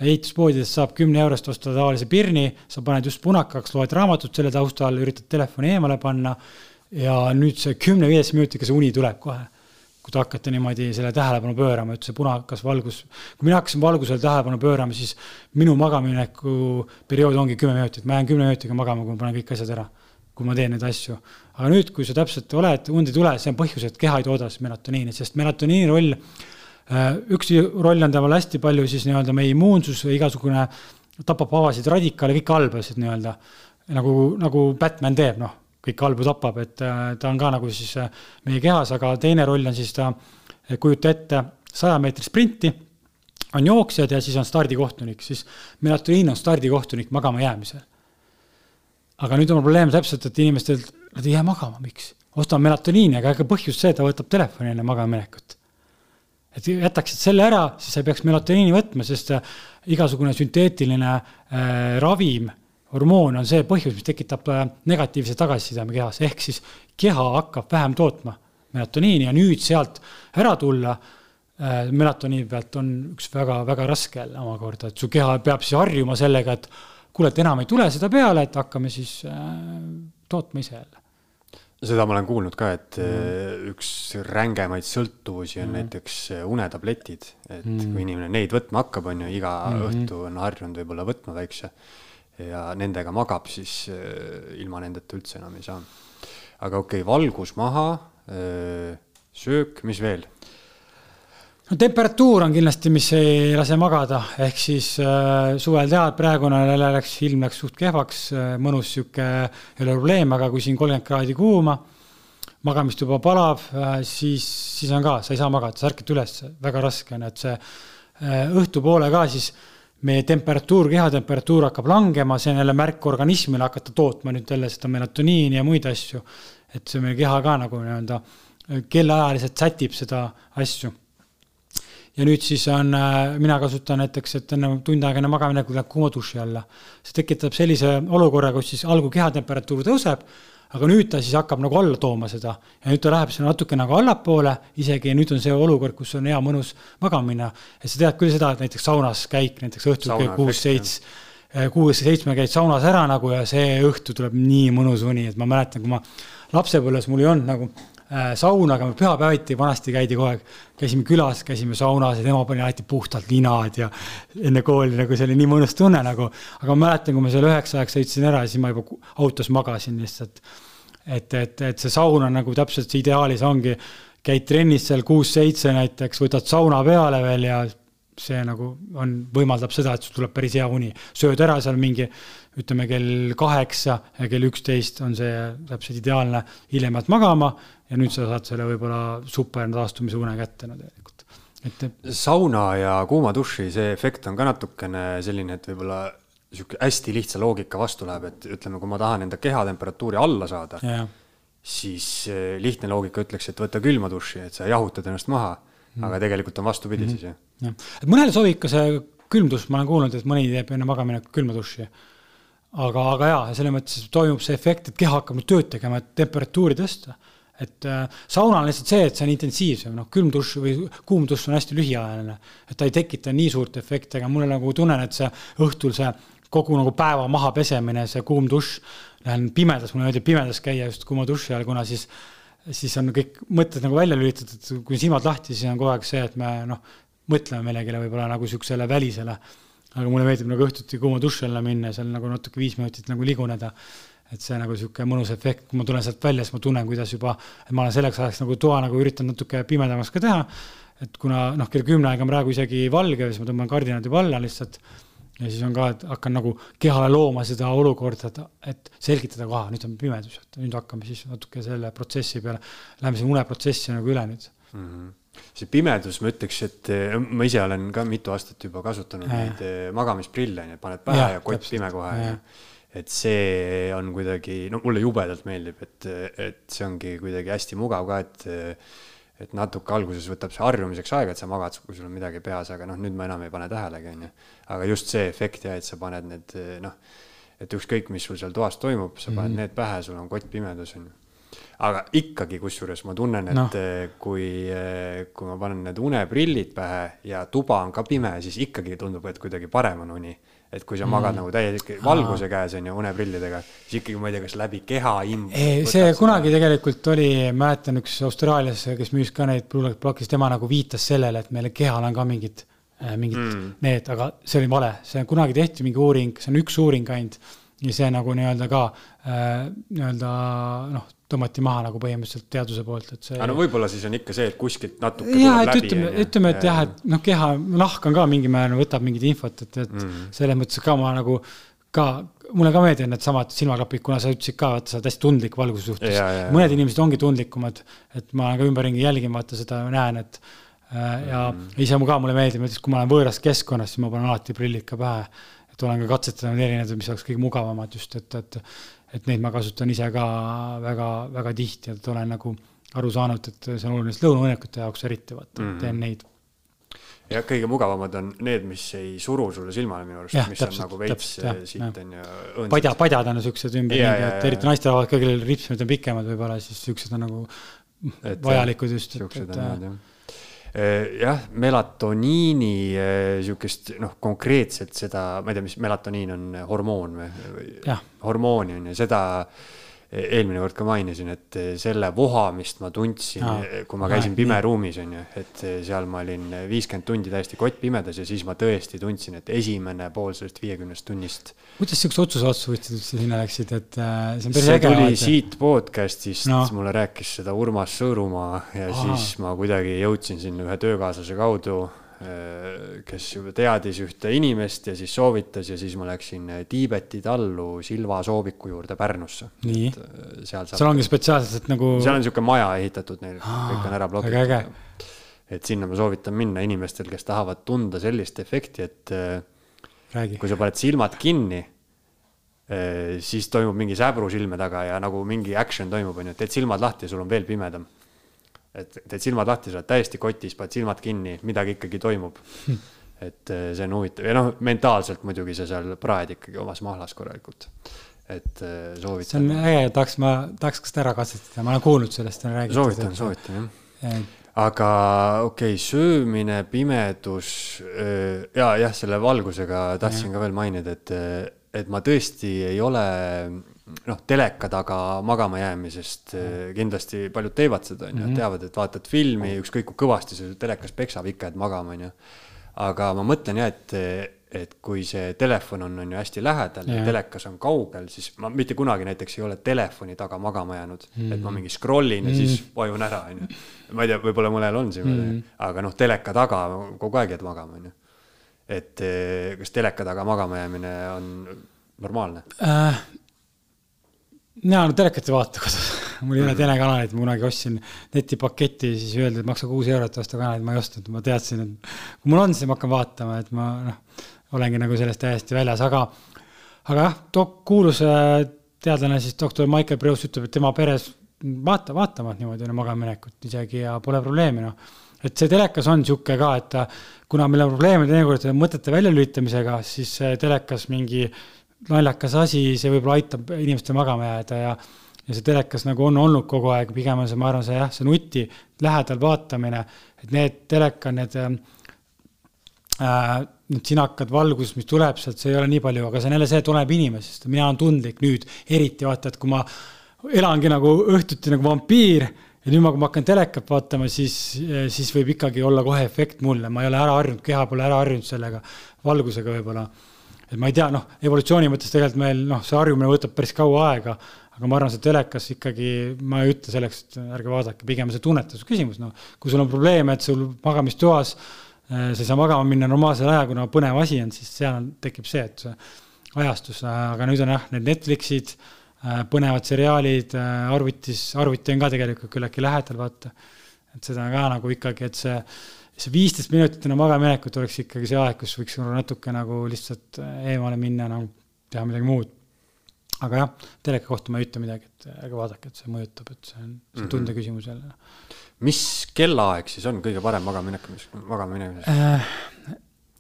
ehituspoodidest saab kümne eurost osta tavalise pirni, sa paned just punakaks, loed raamatut selle taustal, üritad telefoni eemale panna. ja nüüd see kümne-viieteist minutiga see uni tuleb kohe. Kui te hakkate niimoodi selle tähelepanu pöörama, et see punakas valgus, kui mina hakkasin valgusele tähelepanu pöörama, siis minu magamineku periood ongi kümme minutit, ma jään kümne minutiga magama, kui ma panen kõik asjad ära, kui ma teen neid asju. aga nüüd, kui sa täpselt oled, und ei tule, see on põhjus, et keha ei tooda siis melatoniini, sest melatoniini roll, äh, üks roll on temal hästi palju siis nii-öelda meie immuunsus igasugune, tapab avasid radikaale, kõiki halbasid nii-öelda, nagu, nagu Batman teeb, noh kõiki halbu tapab, et äh, ta on ka nagu siis äh, meie kehas, aga teine roll on siis ta, kujuta ette saja meetri sprinti, on jooksjad ja siis on stardikohtunik, siis melatoniin on stardikohtunik magama jäämisel. aga nüüd on probleem täpselt, et inimestel, nad ei jää magama, miks? ostame melatoniini, aga ega põhjus see, ta võtab telefoni enne magama minekut. et jätaksid selle ära, siis sa ei peaks melatoniini võtma, sest äh, igasugune sünteetiline äh, ravim hormoon on see põhjus, mis tekitab äh, negatiivse tagasiside meie kehas, ehk siis keha hakkab vähem tootma melatoniini ja nüüd sealt ära tulla äh, melatoniini pealt on üks väga-väga raske jälle omakorda, et su keha peab siis harjuma sellega, et kuule, et enam ei tule seda peale, et hakkame siis äh, tootma ise jälle seda ma olen kuulnud ka, et mm. üks rängemaid sõltuvusi on mm. näiteks unetabletid, et mm. kui inimene neid võtma hakkab, on ju, iga mm -hmm. õhtu on harjunud võib-olla võtma väikse ja nendega magab, siis äh, ilma nendeta üldse enam ei saa. aga okei okay,, valgus maha, äh, söök, mis veel? no temperatuur on kindlasti, mis ei lase magada, ehk siis äh, suvel tead, praegune läks, ilm läks suht kehvaks äh,, mõnus sihuke, ei ole probleem, aga kui siin kolmkümmend kraadi kuuma, magamist juba palav äh,, siis, siis on ka, sa ei saa magada, sa ärkad üles, väga raske on, et see äh, õhtupoole ka siis äh, meie temperatuur, kehatemperatuur hakkab langema, see on jälle märk organismile hakata tootma nüüd jälle seda melatoniini ja muid asju. et see meie keha ka nagu nii-öelda kellaajaliselt sätib seda asju. ja nüüd siis on, äh, mina kasutan näiteks, et enne tund aega enne magamaminekut läheb kuuma duši alla. see tekitab sellise olukorra, kus siis algul kehatemperatuur tõuseb aga nüüd ta siis hakkab nagu alla tooma seda ja nüüd ta läheb sinna natuke nagu allapoole isegi nüüd on see olukord, kus on hea mõnus magama minna. et sa tead küll seda, et näiteks saunas käik näiteks õhtul kell kuus-seits, eh, kuus-seitsme käid saunas ära nagu ja see õhtu tuleb nii mõnus uni, et ma mäletan, kui ma lapsepõlves mul ei olnud nagu Äh, sauna, aga pühapäeviti vanasti käidi kogu aeg, käisime külas, käisime saunas ja tema pani alati puhtalt linad ja enne kooli nagu see oli nii mõnus tunne nagu. aga ma mäletan, kui ma seal üheksa aeg sõitsin ära, siis ma juba autos magasin lihtsalt. et, et, et see saun on nagu täpselt see ideaalis ongi, käid trennis seal kuus-seitse näiteks, võtad sauna peale veel ja see nagu on, võimaldab seda, et sul tuleb päris hea uni. sööd ära seal mingi ütleme kell kaheksa ja kell üksteist on see täpselt ideaalne, hiljem jääd magama ja nüüd sa saad selle võib-olla super taastumise une kätte no tegelikult, et. sauna ja kuuma duši, see efekt on ka natukene selline, et võib-olla sihuke hästi lihtsa loogika vastu läheb, et ütleme, kui ma tahan enda kehatemperatuuri alla saada yeah., siis eh, lihtne loogika ütleks, et võta külma duši, et sa jahutad ennast maha mm.. aga tegelikult on vastupidi mm -hmm. siis jah. jah, et mõnele sobib ka see külm dušš, ma olen kuulnud, et mõni teeb enne magaminekut külma duši aga, aga jaa, selles mõttes toimub see efekt, et keha hakkab nüüd tööd tegema, et temperatuuri tõsta. Et äh, sauna on lihtsalt see, et see on intensiivsem, noh, külm dušš või kuum dušš on hästi lühiajaline. et ta ei tekita nii suurt efekti, aga mulle nagu tunnen, et see õhtul see kogu nagu päeva maha pesemine, see kuum dušš, lähen pimedas, mulle meeldib pimedas käia just kuuma duši all, kuna siis siis on kõik mõtted nagu välja lülitatud, kui silmad lahti, siis on kogu aeg see, et me noh, mõtleme millelegi võib-olla nagu niisugusele välisele aga mulle meeldib nagu õhtuti kuuma duši alla minna ja seal nagu natuke viis minutit nagu liguneda. Et see nagu niisugune mõnus efekt, kui ma tulen sealt välja, siis ma tunnen, kuidas juba, et ma olen selleks ajaks nagu toa nagu üritanud natuke pimedamaks ka teha. et kuna noh, kell kümne aega on praegu isegi valge, siis ma tõmban kardinad juba alla lihtsalt. ja siis on ka, et hakkan nagu kehale looma seda olukorda, et, et selgitada, et nüüd on pimedus, et nüüd hakkame siis natuke selle protsessi peale, läheme selle uneprotsessi nagu üle nüüd mm. -hmm see pimedus, ma ütleks, et eh, ma ise olen ka mitu aastat juba kasutanud ja. neid eh, magamisprille, onju, paned pähe ja, ja kott pime kohe. Et see on kuidagi, no mulle jubedalt meeldib, et, et see ongi kuidagi hästi mugav ka, et et natuke alguses võtab see harjumiseks aega, et sa magad, kui sul on midagi peas, aga noh, nüüd ma enam ei pane tähelegi, onju. aga just see efekt ja et sa paned need noh, et ükskõik, mis sul seal toas toimub, sa paned mm -hmm. need pähe, sul on kott pimedus, onju aga ikkagi, kusjuures ma tunnen, et no. kui, kui ma panen need uneprillid pähe ja tuba on ka pime, siis ikkagi tundub, et kuidagi parem on uni et kui sa magad mm. nagu täiesti valguse käes on ju uneprillidega, siis ikkagi ma ei tea, kas läbi keha imb. see kunagi seda. tegelikult oli, mäletan üks Austraalias, kes müüs ka neid Blockies, tema nagu viitas sellele, et meil kehal on ka mingid, äh, mingid mm. need, aga see oli vale, see kunagi tehti mingi uuring, see on üks uuring ainult ja see nagu nii-öelda ka äh, nii-öelda noh tõmmati maha nagu põhimõtteliselt teaduse poolt, et see. aga no võib-olla siis on ikka see, et kuskilt natuke. ja, et läbi, ütleme, ütleme, et jah, et noh, keha, nahk on ka mingil määral võtab mingit infot, et, et mm. selles mõttes ka ma nagu ka, mulle ka meeldivad needsamad silmaklapid, kuna sa ütlesid ka, et sa oled hästi tundlik valguse suhtes. mõned inimesed ongi tundlikumad, et ma ka ümberringi jälgin, vaata seda näen, et äh, ja mm. ise ka mulle meeldib, näiteks kui ma olen võõras keskkonnas, siis ma panen alati prillid ka pähe. et olen ka katsetanud erinevaid, mis oleks kõige mugavamad just, et, et et neid ma kasutan ise ka väga, väga tihti, et olen nagu aru saanud, et see on oluline lõunaõnnekute jaoks eriti, vaata mm, -hmm. teen neid. ja kõige mugavamad on need, mis ei suru sulle silmale minu arust, mis täpselt, on nagu veits siit on ju. padja, padjad on siuksed ümberringi, et eriti naisterahvad ka, kellel ripsmed on pikemad võib-olla, siis siuksed on nagu et, vajalikud just. siuksed on head jah Äh, jah, melatoniini äh, sihukest noh, konkreetselt seda, ma ei tea, mis melatoniin on hormoon või? hormooni on ju, seda eelmine kord ka mainisin, et selle vohamist ma tundsin, kui ma käisin pimeruumis, on ju, et seal ma olin viiskümmend tundi täiesti kottpimedas ja siis ma tõesti tundsin, et esimene pool sellest viiekümnest tunnist. kuidas siukse otsuse vastu võtsid üldse sinna läksid, et see on päris äge. see tuli siit podcast'ist no., mulle rääkis seda Urmas Sõõrumaa ja Aha. siis ma kuidagi jõudsin sinna ühe töökaaslase kaudu kes juba teadis ühte inimest ja siis soovitas ja siis ma läksin äh, Tiibeti tallu Silva Sooviku juurde Pärnusse. nii, äh, seal, seal ongi spetsiaalselt nagu. seal on niisugune maja ehitatud neil, kõik on ära blokitud. et sinna ma soovitan minna inimestel, kes tahavad tunda sellist efekti, et Räägi. kui sa paned silmad kinni, siis toimub mingi säbru silme taga ja nagu mingi action toimub, onju, teed silmad lahti ja sul on veel pimedam et teed silmad lahti, sa oled täiesti kotis, paned silmad kinni, midagi ikkagi toimub. et eh, see on huvitav ja noh, mentaalselt muidugi sa seal praed ikkagi omas mahlas korralikult. et eh, soovitan. see on äge, tahaks ma, tahaks ka seda ära katsetada, ma olen kuulnud sellest, on räägitud. soovitan, soovitan jah et aga okei okay,, söömine, pimedus eh, ja jah, selle valgusega tahtsin ja. ka veel mainida, et, et ma tõesti ei ole noh, teleka taga magama jäämisest mm. kindlasti paljud teevad seda, on ju, mhm. teavad, et vaatad filmi, ükskõik kui kõvasti see telekas peksab, ikka jääd magama, on ju. aga ma mõtlen jah, et, et kui see telefon on, on ju hästi lähedal ja, ja telekas on kaugel, siis ma mitte kunagi näiteks ei ole telefoni taga magama jäänud mm., et ma mingi scroll in ja mm. siis vajun ära, on ju. ma ei tea, võib-olla mõnel on see mm., aga noh, teleka taga kogu aeg jääd magama, on ju. et kas teleka taga magama jäämine on normaalne äh,? Mina no telekat ei vaata kodus <laughs> mul ei ole telekanalit, ma kunagi ostsin netipaketti, siis öeldi, et maksa kuus eurot, osta kanaleid, ma ei ostnud, ma teadsin, et kui mul on, siis ma hakkan vaatama, et ma noh, olengi nagu sellest täiesti väljas, aga, aga jah, dok-, kuulus äh, teadlane siis doktor Michael Preus ütleb, et tema peres vaata, vaatavad niimoodi enne magamaminekut isegi ja pole probleemi, noh. et see telekas on niisugune ka, et kuna meil on probleeme teinekord mõtete väljalülitamisega, siis telekas mingi naljakas asi, see võib-olla aitab inimestel magama jääda ja ja see telekas nagu on olnud kogu aeg, pigem on see, ma arvan, see jah, see nuti lähedal vaatamine, et need teleka, need äh, need sinakad, valgus, mis tuleb sealt, see ei ole nii palju, aga see on jälle see, tuleb inimesest, mina olen tundlik nüüd, eriti vaata, et kui ma elangi nagu õhtuti nagu vampiir ja nüüd ma, kui ma hakkan telekat vaatama, siis, siis võib ikkagi olla kohe efekt mulle, ma ei ole ära harjunud, keha pole ära harjunud sellega, valgusega võib-olla et ma ei tea, noh, evolutsiooni mõttes tegelikult meil noh, see harjumine võtab päris kaua aega, aga ma arvan, see telekas ikkagi, ma ei ütle selleks, et ärge vaadake, pigem see tunnetuse küsimus, noh, kui sul on probleeme, et sul magamistoas äh, sa ei saa magama minna normaalsel ajal, kuna põnev asi on, siis seal tekib see, et see ajastus, aga nüüd on jah, need Netflixid, äh, põnevad seriaalid äh, arvutis, arvuti on ka tegelikult küllaltki lähedal, vaata. et seda ka nagu ikkagi, et see see viisteist minutit enne magamaminekut oleks ikkagi see aeg, kus võiks natuke nagu lihtsalt eemale minna, nagu teha midagi muud. aga jah, teleka kohta ma ei ütle midagi, et ärge vaadake, et see mõjutab, et see on, see on -hmm. tunde küsimus jälle. mis kellaaeg siis on kõige parem magama minek, magama minemiseks äh,?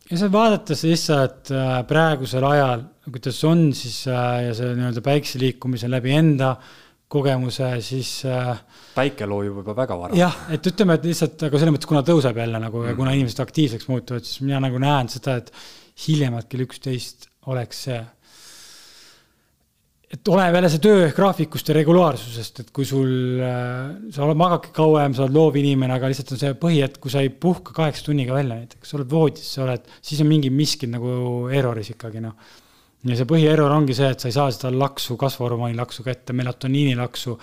ja seal vaadates lihtsalt äh, praegusel ajal, kuidas on siis äh, ja see nii-öelda päikse liikumise läbi enda kogemuse, siis äh, päike loojub juba väga vara. jah, et ütleme, et lihtsalt, aga selles mõttes, kuna tõuseb jälle nagu ja kuna inimesed aktiivseks muutuvad, siis mina nagu näen seda, et hiljemalt kell üksteist oleks see et oleneb jälle see töögraafikust ja regulaarsusest, et kui sul, sa oled, magadki kauem, sa oled loovinimene, aga lihtsalt on see põhi, et kui sa ei puhka kaheksa tunniga välja näiteks, sa oled voodis, sa oled, siis on mingi miskid nagu erroris ikkagi noh. Ja see põhierror ongi see, et sa ei saa seda laksu, kasvuhormooni laksu kätte, melatoniini laksu.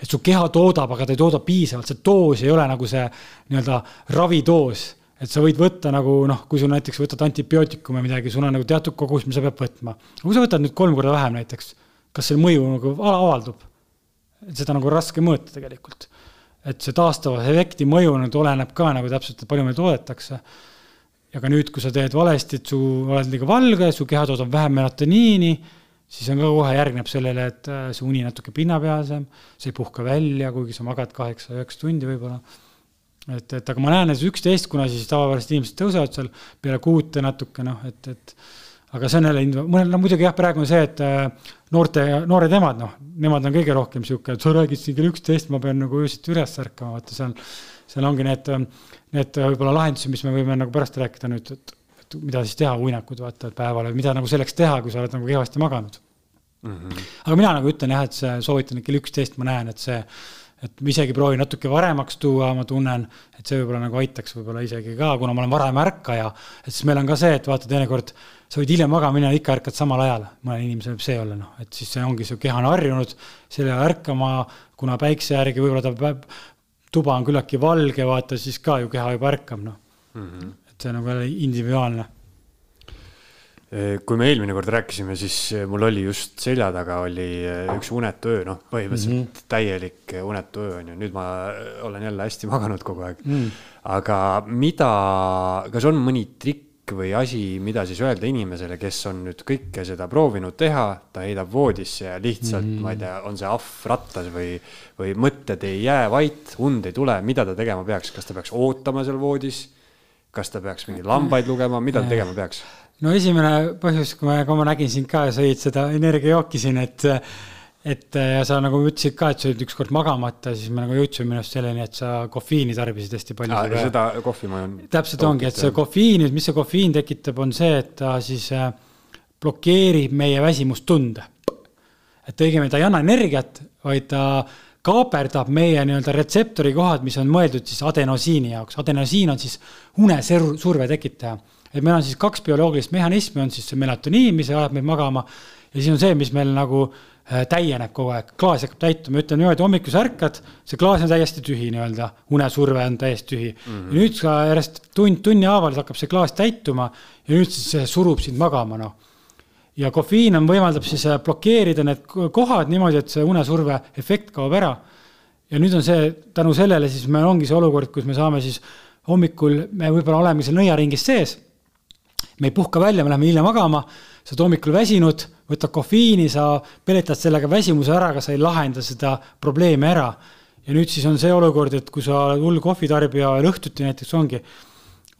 et su keha toodab, aga ta ei tooda piisavalt, see doos ei ole nagu see nii-öelda ravidoos et sa võid võtta nagu noh, kui sul näiteks võtad antibiootikume midagi, sul on nagu teatud kogus, mis sa pead võtma. kui sa võtad nüüd kolm korda vähem näiteks kas selle mõju nagu avaldub. seda nagu raske mõõta tegelikult. et see taastava efekti mõju nüüd oleneb ka nagu täpselt, palju meil toodetakse. Ja ka nüüd, kui sa teed valesti, et su, oled liiga valge, su keha toodab vähem melatoniini, siis on ka kohe järgneb sellele, et äh, see uni natuke pinnapealsem, sa ei puhka välja, kuigi sa magad kaheksa-üheksa tundi võib-olla. Et, et aga ma näen, et üksteist, kuna siis tavapäraselt inimesed tõusevad seal peale kuute natuke noh, et, et aga see on jälle, mõnel, no muidugi jah, praegu on see, et äh, noorte, noored emad, noh, nemad on kõige rohkem sihuke, et sa räägid siin kell üksteist, ma pean nagu öösiti üles ärkama, vaata seal, seal ongi need, need võib-olla lahendused, mis me võime nagu pärast rääkida nüüd, et, et mida siis teha, uinakud vaata, päeval, mida nagu selleks teha, kui sa oled nagu kehvasti maganud mm. -hmm. aga mina nagu ütlen jah, et see, soovitan, kell üksteist ma näen, et see et ma isegi proovin natuke varemaks tuua, ma tunnen, et see võib-olla nagu aitaks võib-olla isegi ka, kuna ma olen varem ärkaja, et siis meil on ka see, et vaata teinekord sa võid hiljem magama minna, ikka ärkad samal ajal, mõnel inimesel võib see olla, noh, et siis see ongi, su keha on harjunud selle ärkama, kuna päikse järgi võib-olla ta päev, tuba on küllaltki valge, vaata siis ka ju keha juba ärkab, noh. Mm -hmm.. et see on nagu jälle individuaalne. Kui me eelmine kord rääkisime, siis eh, mul oli just selja taga oli eh, üks unetu öö, noh, põhimõtteliselt mm -hmm. täielik unetu öö on ju, nüüd ma olen jälle hästi maganud kogu aeg. Mm.. aga mida, kas on mõni trikk või asi, mida siis öelda inimesele, kes on nüüd kõike seda proovinud teha, ta heidab voodisse ja lihtsalt mm, -hmm. ma ei tea, on see ahv rattas või, või mõtted ei jää vait, und ei tule, mida ta tegema peaks, kas ta peaks ootama seal voodis? kas ta peaks mingeid lambaid lugema, mida ta tegema peaks? no esimene põhjus, kui ma, kui ma nägin sind ka sõid seda energiajooki siin, et et ja sa nagu ütlesid ka, et sa olid ükskord magamata, siis me nagu jõudsime minu arust selleni, et sa kofeiini tarbisid hästi palju. seda kohvi ma joon. täpselt ongi, et see kofeiin, mis see kofeiin tekitab, on see, et ta siis äh, blokeerib meie väsimustunde. et õigemini ta ei anna energiat, vaid ta kaaperdab meie nii-öelda retseptori kohad, mis on mõeldud siis adenosiini jaoks. adenosiin on siis unesurve tekitaja et meil on siis kaks bioloogilist mehhanismi, on siis see melatoniin, mis ajab meid magama ja siis on see, mis meil nagu äh, täieneb kogu aeg, klaas hakkab täituma, ütleme niimoodi, hommikul sa ärkad, see klaas on täiesti tühi nii-öelda, unesurve on täiesti tühi mm. -hmm. ja nüüd ka järjest tund tunni haaval hakkab see klaas täituma ja nüüd siis see surub sind magama, noh. ja kofeiin on, võimaldab siis äh, blokeerida need kohad niimoodi, et see unesurve efekt kaob ära. ja nüüd on see, tänu sellele siis meil ongi see olukord, kus me saame siis hommikul, me võib-olla oleme seal nõiaringis sees me ei puhka välja, me läheme hilja magama, sa oled hommikul väsinud, võtad kofeiini, sa peletad sellega väsimuse ära, aga sa ei lahenda seda probleemi ära. ja nüüd siis on see olukord, et kui sa oled hull kohvitarbija ja õhtuti näiteks ongi,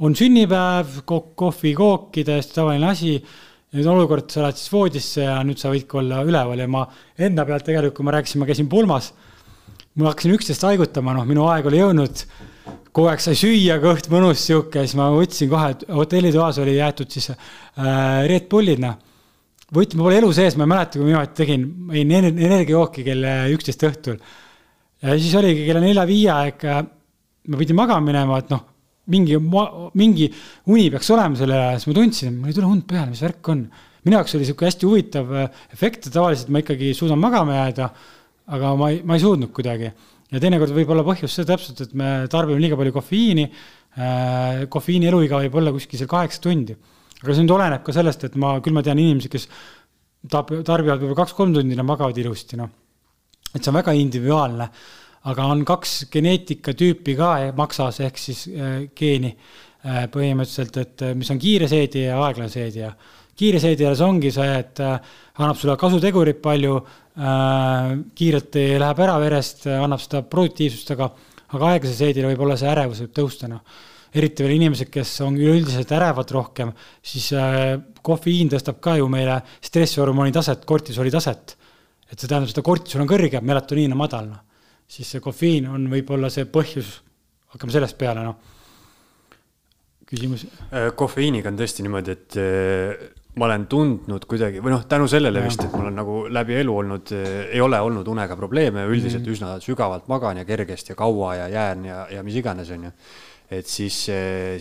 on sünnipäev, kohvi, kooki, täiesti tavaline asi, nüüd on olukord, sa lähed siis voodisse ja nüüd sa võidki olla üleval. Ja ma enda pealt tegelikult, kui ma rääkisin, ma käisin pulmas, ma hakkasin üksteist haigutama, noh, minu aeg oli jõudnud kogu aeg sai süüa, kõht mõnus sihuke, siis ma võtsin kohe, hotellitoas oli jäetud siis äh, Red Bullid, noh. võtsin, ma pole elu sees, ma ei mäleta, kui ma viimati tegin, jõin energiajooki kell üksteist õhtul. ja siis oligi kella nelja-viie aeg, äh, ma pidin magama minema, et noh, mingi, mingi uni peaks olema selle ajal, siis ma tundsin, mul ei tule und peale, mis värk on. minu jaoks oli sihuke hästi huvitav äh, efekt, tavaliselt ma ikkagi suudan magama jääda, aga ma ei, ma ei suutnud kuidagi ja teinekord võib olla põhjus see täpselt, et me tarbime liiga palju kofeiini äh,. kofeiini eluiga võib olla kuskil seal kaheksa tundi. aga see nüüd oleneb ka sellest, et ma, küll ma tean inimesi, kes tarbivad võib-olla kaks-kolm tundi, nad magavad ilusti, noh. et see on väga individuaalne. aga on kaks geneetikatüüpi ka maksas ehk siis äh, geeni äh, põhimõtteliselt, et mis on kiire seedija ja aeglane seedija kiire seedijas ongi see, et annab sulle kasutegurit palju kiirelt läheb ära verest, annab seda produktiivsust, aga, aga aeglase seedil võib olla see ärevus võib tõusta, noh. eriti veel inimesed, kes on üleüldiselt ärevad rohkem, siis äh, kofeiin tõstab ka ju meile stresshormooni taset, kortisoli taset. et see tähendab, seda kortisol on kõrge, melatoniin on madal, noh. siis see kofeiin on võib-olla see põhjus, hakkame sellest peale, noh. küsimus? Äh, kofeiiniga on tõesti niimoodi, et äh, ma olen tundnud kuidagi või noh, tänu sellele vist, et mul on nagu läbi elu olnud, ei ole olnud unega probleeme, üldiselt mm. üsna sügavalt magan ja kergesti ja kaua ja jään ja, ja mis iganes, on ju et siis,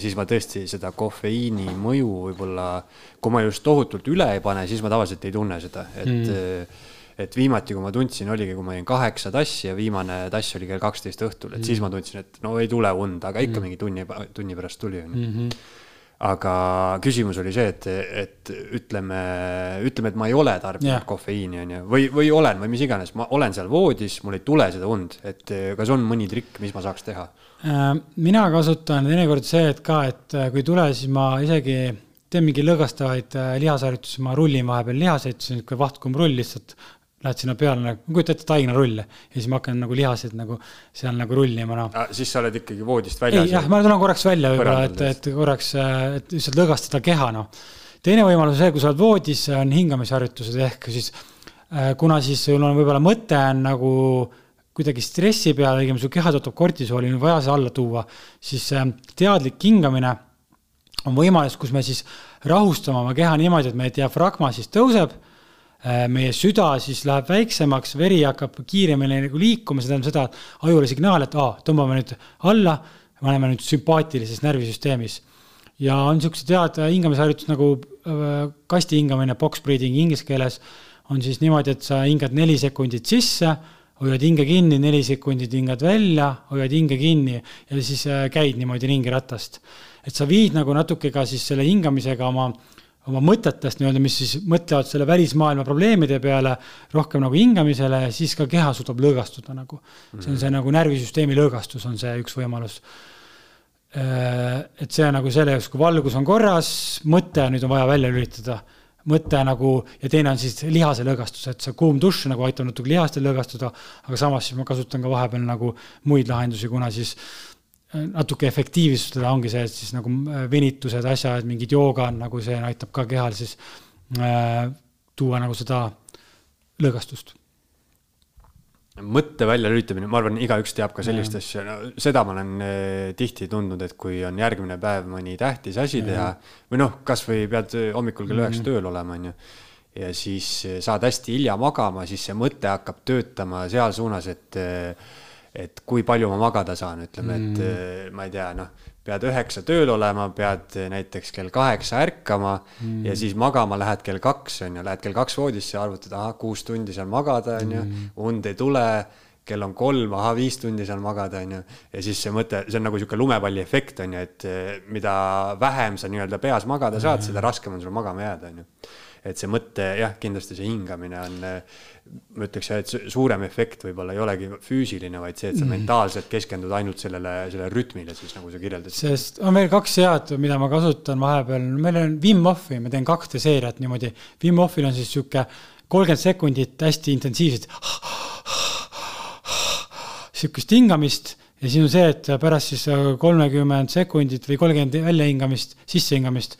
siis ma tõesti seda kofeiini mõju võib-olla, kui ma just tohutult üle ei pane, siis ma tavaliselt ei tunne seda, et mm. et viimati, kui ma tundsin, oligi, kui ma jõin kaheksa tassi ja viimane tass oli kell kaksteist õhtul, et mm. siis ma tundsin, et no ei tule und, aga ikka mm. mingi tunni, tunni pärast tuli, onju mhm. Aga küsimus oli see, et, et ütleme, ütleme, et ma ei ole tarbinud yeah. kofeiini, on ju, või, või olen või mis iganes, ma olen seal voodis, mul ei tule seda und, et kas on mõni trikk, mis ma saaks teha? Äh, mina kasutan teinekord see, et ka, et äh, kui ei tule, siis ma isegi teen mingi lõõgastavaid äh, lihasharjutusi, ma rullin vahepeal lihaseid, siis niisugune vahtkummrull lihtsalt, lähed sinna peale nagu, kujuta ette taignarulle ja siis ma hakkan nagu lihaseid nagu seal nagu rullima, noh. siis sa oled ikkagi voodist väljas? ei, jah, ma tulen korraks välja võib-olla, et, et korraks, et lihtsalt lõõgastada keha, noh. teine võimalus on see, kui sa oled voodis, on hingamisharjutused ehk siis kuna siis sul on võib-olla mõte on nagu kuidagi stressi peale, õigemini su keha töötab kortisooli, on vaja see alla tuua, siis äh, teadlik hingamine on võimalus, kus me siis rahustame oma keha niimoodi, et meie diafragma siis tõuseb, äh, meie süda siis läheb väiksemaks, veri hakkab kiiremini nagu liikuma, see tähendab seda, et ajule signaal, et aa, tõmbame nüüd alla, me oleme nüüd sümpaatilises närvisüsteemis. ja on niisugused head hingamisharjutused nagu äh, kasti hingamine, box breathing inglise keeles, on siis niimoodi, et sa hingad neli sekundit sisse hoiad hinge kinni, neli sekundit hingad välja, hoiad hinge kinni ja siis äh, käid niimoodi ringi ratast. et sa viid nagu natuke ka siis selle hingamisega oma, oma mõtetest nii-öelda, mis siis mõtlevad selle välismaailma probleemide peale, rohkem nagu hingamisele siis ka keha suudab lõõgastuda nagu. see on see nagu närvisüsteemi lõõgastus on see üks võimalus. Äh, et see on nagu selle jaoks, kui valgus on korras, mõte nüüd on vaja välja lülitada mõte nagu ja teine on siis lihase lõõgastus, et see kuum dušš nagu aitab natuke lihastel lõõgastuda, aga samas siis ma kasutan ka vahepeal nagu muid lahendusi, kuna siis äh, natuke efektiivsustada ongi see, et siis nagu äh, venitused, asjad, mingid jooga on nagu see aitab ka kehal siis äh, tuua nagu seda lõõgastust mõtte väljalülitamine, ma arvan, igaüks teab ka sellist ja. asja, no seda ma olen eh, tihti tundnud, et kui on järgmine päev mõni tähtis asi ja. teha või noh, kasvõi pead eh, hommikul kell üheksa mm -hmm. tööl olema, onju. ja siis saad hästi hilja magama, siis see mõte hakkab töötama seal suunas, et, et kui palju ma magada saan, ütleme mm, -hmm. et ma ei tea, noh pead üheksa tööl olema, pead näiteks kell kaheksa ärkama mm. ja siis magama lähed kell kaks, on ju, lähed kell kaks voodisse, arvutad, ahah, kuus tundi saan magada, on ju, mm. und ei tule, kell on kolm, ahah, viis tundi saan magada, on ju. ja siis see mõte, see on nagu niisugune lumepalli efekt, on ju, et eh, mida vähem sa nii-öelda peas magada saad, seda raskem on sul magama jääda, on ju et see mõte, jah, kindlasti see hingamine on, ma ütleks, et suurem efekt võib-olla ei olegi füüsiline, vaid see, et sa mm. mentaalselt keskendud ainult sellele, sellele rütmile siis, nagu sa kirjeldasid. sest on veel kaks head, mida ma kasutan vahepeal, meil on Wim Hofi, ma teen kahte seeriat niimoodi. Wim Hofil on siis sihuke kolmkümmend sekundit hästi intensiivset sihukest hingamist ja siis on see, et pärast siis kolmekümmend sekundit või kolmkümmend väljahingamist, sissehingamist,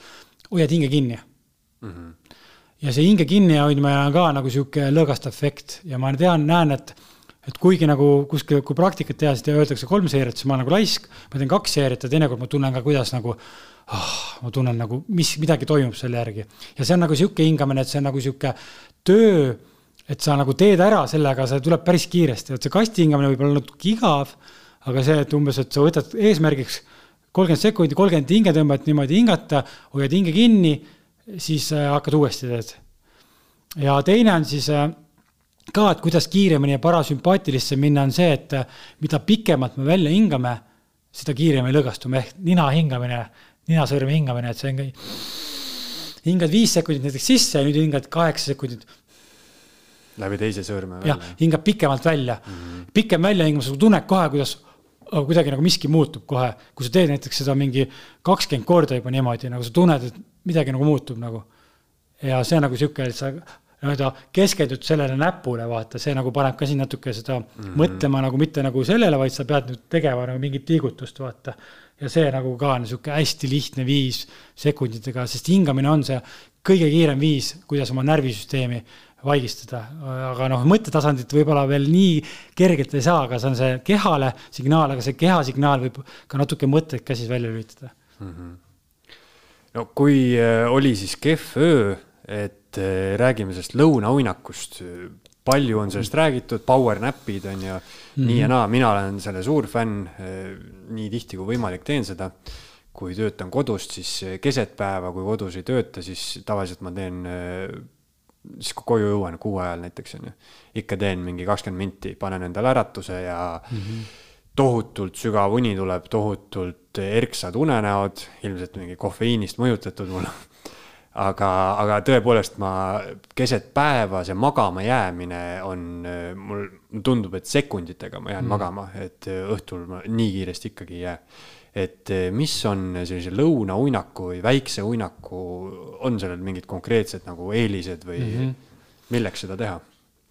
hoiad hinge kinni mm. -hmm ja see hinge kinni hoidmine on ka nagu sihuke lõõgastav efekt ja ma tean, näen, et et kuigi nagu kuskil, kui praktikat teha, siis öeldakse kolm seeriat, siis ma olen nagu laisk, ma teen kaks seeriat ja teinekord ma tunnen ka, kuidas nagu oh, ma tunnen nagu, mis, midagi toimub selle järgi. ja see on nagu sihuke hingamine, et see on nagu sihuke töö, et sa nagu teed ära sellega, see tuleb päris kiiresti, et see kasti hingamine võib olla natuke igav, aga see, et umbes, et sa võtad eesmärgiks kolmkümmend sekundit, kolmkümmend hingetõmbet niimoodi hingata, hoiad hinge kinni siis äh, hakkad uuesti teed. ja teine on siis äh, ka, et kuidas kiiremini ja parasümpaatilisse minna, on see, et äh, mida pikemalt me välja hingame, seda kiiremini lõõgastume ehk nina hingamine, ninasõrme hingamine, et see on, hingad viis sekundit näiteks sisse ja nüüd hingad kaheksa sekundit. läbi teise sõrme välja. jah, hingab pikemalt välja mm. -hmm. pikem väljahingamine, sa tunned kohe, kuidas kuidagi nagu miski muutub kohe, kui sa teed näiteks seda mingi kakskümmend korda juba niimoodi, nagu sa tunned, et midagi nagu muutub nagu. ja see on nagu sihuke, et sa nii-öelda keskendud sellele näpule, vaata, see nagu paneb ka siin natuke seda mm -hmm. mõtlema nagu mitte nagu sellele, vaid sa pead nüüd tegema nagu mingit liigutust, vaata. ja see nagu ka on sihuke hästi lihtne viis sekunditega, sest hingamine on see kõige kiirem viis, kuidas oma närvisüsteemi vaigistada, aga noh, mõttetasandit võib-olla veel nii kergelt ei saa, aga see on see kehale signaal, aga see keha signaal võib ka natuke mõtteid ka siis välja lülitada mm. -hmm. no kui äh, oli siis kehv öö, et äh, räägime sellest lõunauinakust, palju on sellest räägitud, power nap'id on ju mm -hmm. nii ja naa, mina olen selle suur fänn, äh, nii tihti kui võimalik teen seda kui töötan kodust, siis keset päeva, kui kodus ei tööta, siis tavaliselt ma teen siis kui koju jõuan kuu ajal näiteks onju, ikka teen mingi kakskümmend minti, panen endale äratuse ja mm -hmm. tohutult sügav uni tuleb, tohutult erksad unenäod, ilmselt mingi kofeiinist mõjutatud mul aga, aga tõepoolest ma keset päeva, see magama jäämine on, mul tundub, et sekunditega ma jään mm. magama, et õhtul ma nii kiiresti ikkagi ei jää et eh, mis on sellise lõunauinaku või väikse uinaku, on sellel mingid konkreetsed nagu eelised või mm -hmm. milleks seda teha?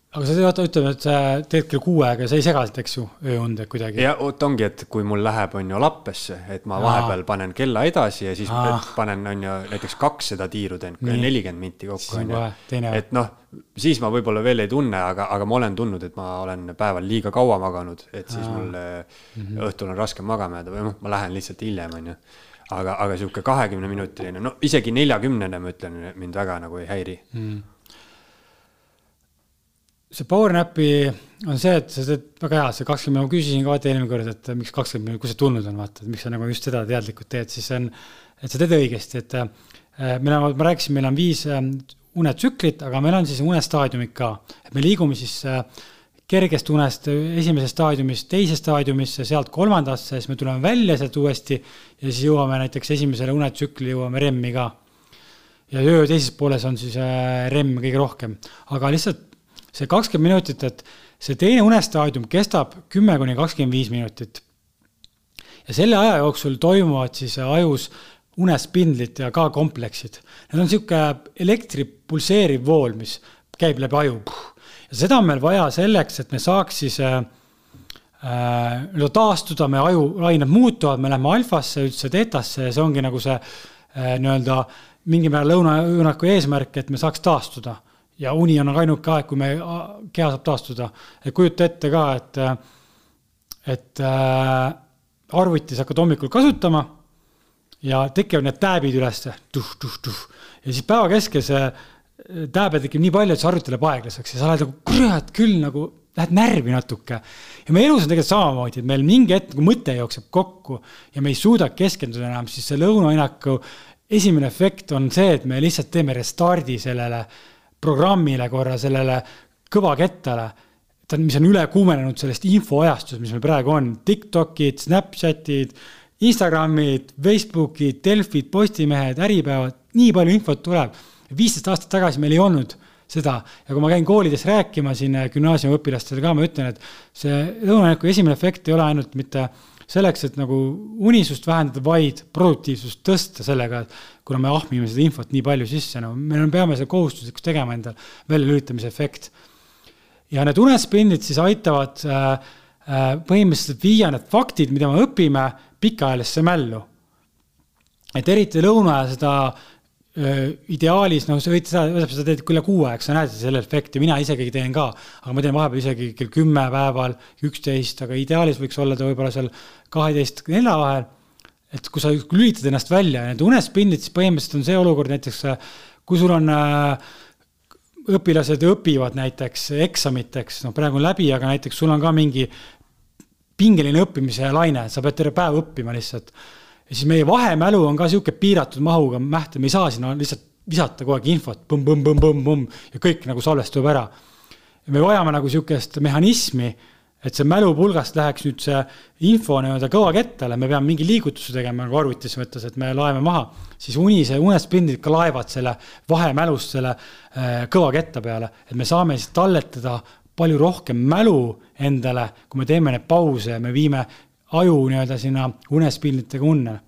Aga sa vaata, ütleme, et sa teed kell kuue aega, sa ei sega sealt, eks ju, ööunde kuidagi. ja vot ongi, et kui mul läheb, on ju lappesse, et ma Aa. vahepeal panen kella edasi ja siis Aa. panen, on ju, näiteks kaks seda tiiru teen, nelikümmend minti kokku, on ju. et noh, siis ma võib-olla veel ei tunne, aga, aga ma olen tundnud, et ma olen päeval liiga kaua maganud, et siis Aa. mul mm -hmm. õhtul on raskem magama jääda või noh, ma lähen lihtsalt hiljem, on ju aga, aga sihuke kahekümne minutiline, no isegi neljakümnene, ma ütlen, mind väga nagu ei häiri mm see PowerNapi on see, et sa teed väga hea, see kakskümmend, ma küsisin ka vaata eelmine kord, et miks kakskümmend minutit, kust see tulnud on, vaata, et miks sa nagu just seda teadlikult teed, siis on, et sa teed õigesti, et äh, meil on, ma rääkisin, meil on viis äh, unetsüklit, aga meil on siis unestaadiumid ka, et me liigume siis äh, kergest unest esimesest staadiumist teise staadiumisse, sealt kolmandasse, siis me tuleme välja sealt uuesti ja siis jõuame näiteks esimesele unetsükli, jõuame REM-i ka. ja öö teises pooles on siis REM kõige rohkem, aga lihtsalt see kakskümmend minutit, et see teine unestaadium kestab kümme kuni kakskümmend viis minutit. ja selle aja jooksul toimuvad siis ajus unespindlid ja ka kompleksid. Need on niisugune elektri pulseeriv vool, mis käib läbi aju. ja seda on meil vaja selleks, et me saaks siis äh, äh, taastuda, meie ajulained muutuvad, me läheme alfasse, üldse teetasse ja see ongi nagu see äh, nii-öelda mingil määral lõunaõunaku eesmärk, et me saaks taastuda ja uni on ainuke aeg, kui me, keha saab taastuda. et kujuta ette ka, et, et äh, arvutis hakkad hommikul kasutama ja tekivad need tääbid ülesse, tuh-tuh-tuh. ja siis päeva keskel see äh, tääbe tekib nii palju, et see arvuti läheb aeglaseks ja sa oled nagu kurat küll nagu, lähed närvi natuke. ja meie elus on tegelikult samamoodi, et meil mingi hetk nagu mõte jookseb kokku ja me ei suuda keskenduda enam, siis see lõunaõinaku esimene efekt on see, et me lihtsalt teeme restardi sellele programmile korra, sellele kõvakettale, ta on, mis on üle kuumenenud sellest infoajastusest, mis meil praegu on, Tiktokid, Snapchatid, Instagramid, Facebookid, Delfid, Postimehed, Äripäevad, nii palju infot tuleb. viisteist aastat tagasi meil ei olnud seda. Ja kui ma käin koolides rääkima siin gümnaasiumiõpilastele ka, ma ütlen, et see lõunaniku esimene efekt ei ole ainult mitte selleks, et nagu unisust vähendada, vaid produktiivsust tõsta sellega, et kuna me ahmime seda infot nii palju sisse, no me peame selle kohustuslikuks tegema endal, väljalülitamise efekt. ja need unespinnid siis aitavad äh, äh, põhimõtteliselt viia need faktid, mida me õpime, pikaajalisse mällu. et eriti lõuna ajal seda ideaalis, noh, sa võid seda, seda teed küll kuu aeg, sa näed selle efekti, mina isegi teen ka, aga ma teen vahepeal isegi kell kümme päeval, üksteist, aga ideaalis võiks olla ta võib-olla seal kaheteist, nelja vahel. et kui sa lülitad ennast välja ja need unespinnid, siis põhimõtteliselt on see olukord näiteks, kui sul on äh, õpilased õpivad näiteks eksamiteks, noh, praegu on läbi, aga näiteks sul on ka mingi pingeline õppimise laine, sa pead terve päev õppima lihtsalt ja siis meie vahemälu on ka sihuke piiratud mahuga mähte, me ei saa sinna lihtsalt visata kogu aeg infot põmm-põmm-põmm-põmm ja kõik nagu salvestub ära. me vajame nagu sihukest mehhanismi, et see mälupulgast läheks nüüd see info nii-öelda kõvakettale, me peame mingi liigutuse tegema nagu arvutis võttes, et me laeme maha, siis uni, see unespindid ka laevad selle vahemälust selle äh, kõvaketta peale, et me saame siis talletada palju rohkem mälu endale, kui me teeme neid pause ja me viime aju nii-öelda sinna unespilnitega unne.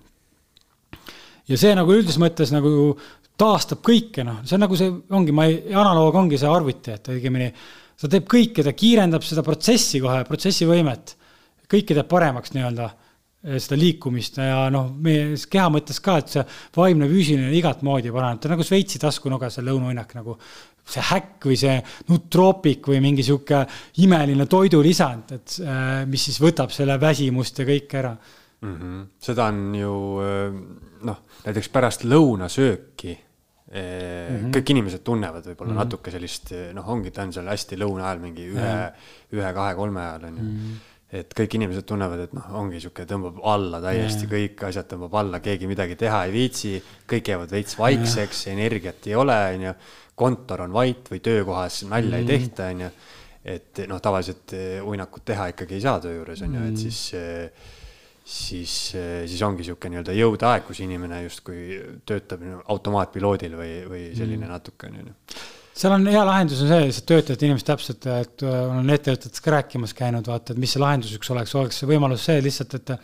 ja see nagu üldises mõttes nagu taastab kõike, noh, see on nagu see, ongi, ma ei, analoog ongi see arvuti, et õigemini ta teeb kõike, ta kiirendab seda protsessi kohe, protsessivõimet, kõike teeb paremaks nii-öelda. seda liikumist ja noh, meie keha mõttes ka, et see vaimne, füüsiline igat moodi paraneb, ta on nagu Šveitsi taskunuga, see lõunauinnak nagu see häkk või see nutroopik või mingi sihuke imeline toidulisand, et äh, mis siis võtab selle väsimust ja kõik ära mm. -hmm. seda on ju äh, noh, näiteks pärast lõunasööki mm -hmm. kõik inimesed tunnevad võib-olla mm -hmm. natuke sellist, noh, ongi, ta on seal hästi lõuna ajal mingi ühe mm, -hmm. ühe, kahe, kolme ajal on ju mm. -hmm et kõik inimesed tunnevad, et noh, ongi sihuke, tõmbab alla täiesti yeah. kõik asjad tõmbab alla, keegi midagi teha ei viitsi, kõik jäävad veits vaikseks yeah., energiat ei ole, onju kontor on vait või töökohas nalja mm. ei tehta, on ju. et noh, tavaliselt eh, uinakut teha ikkagi ei saa töö juures, on ju, et mm. siis, eh, siis, eh, siis ongi niisugune nii-öelda jõudeaeg, kus inimene justkui töötab automaatpiloodil või, või selline mm. natuke, on ju seal on hea lahendus on see, sa töötad inimesed täpselt, et olen ettevõtetes ka rääkimas käinud, vaata, et mis see lahendus üks oleks, oleks see võimalus see lihtsalt, et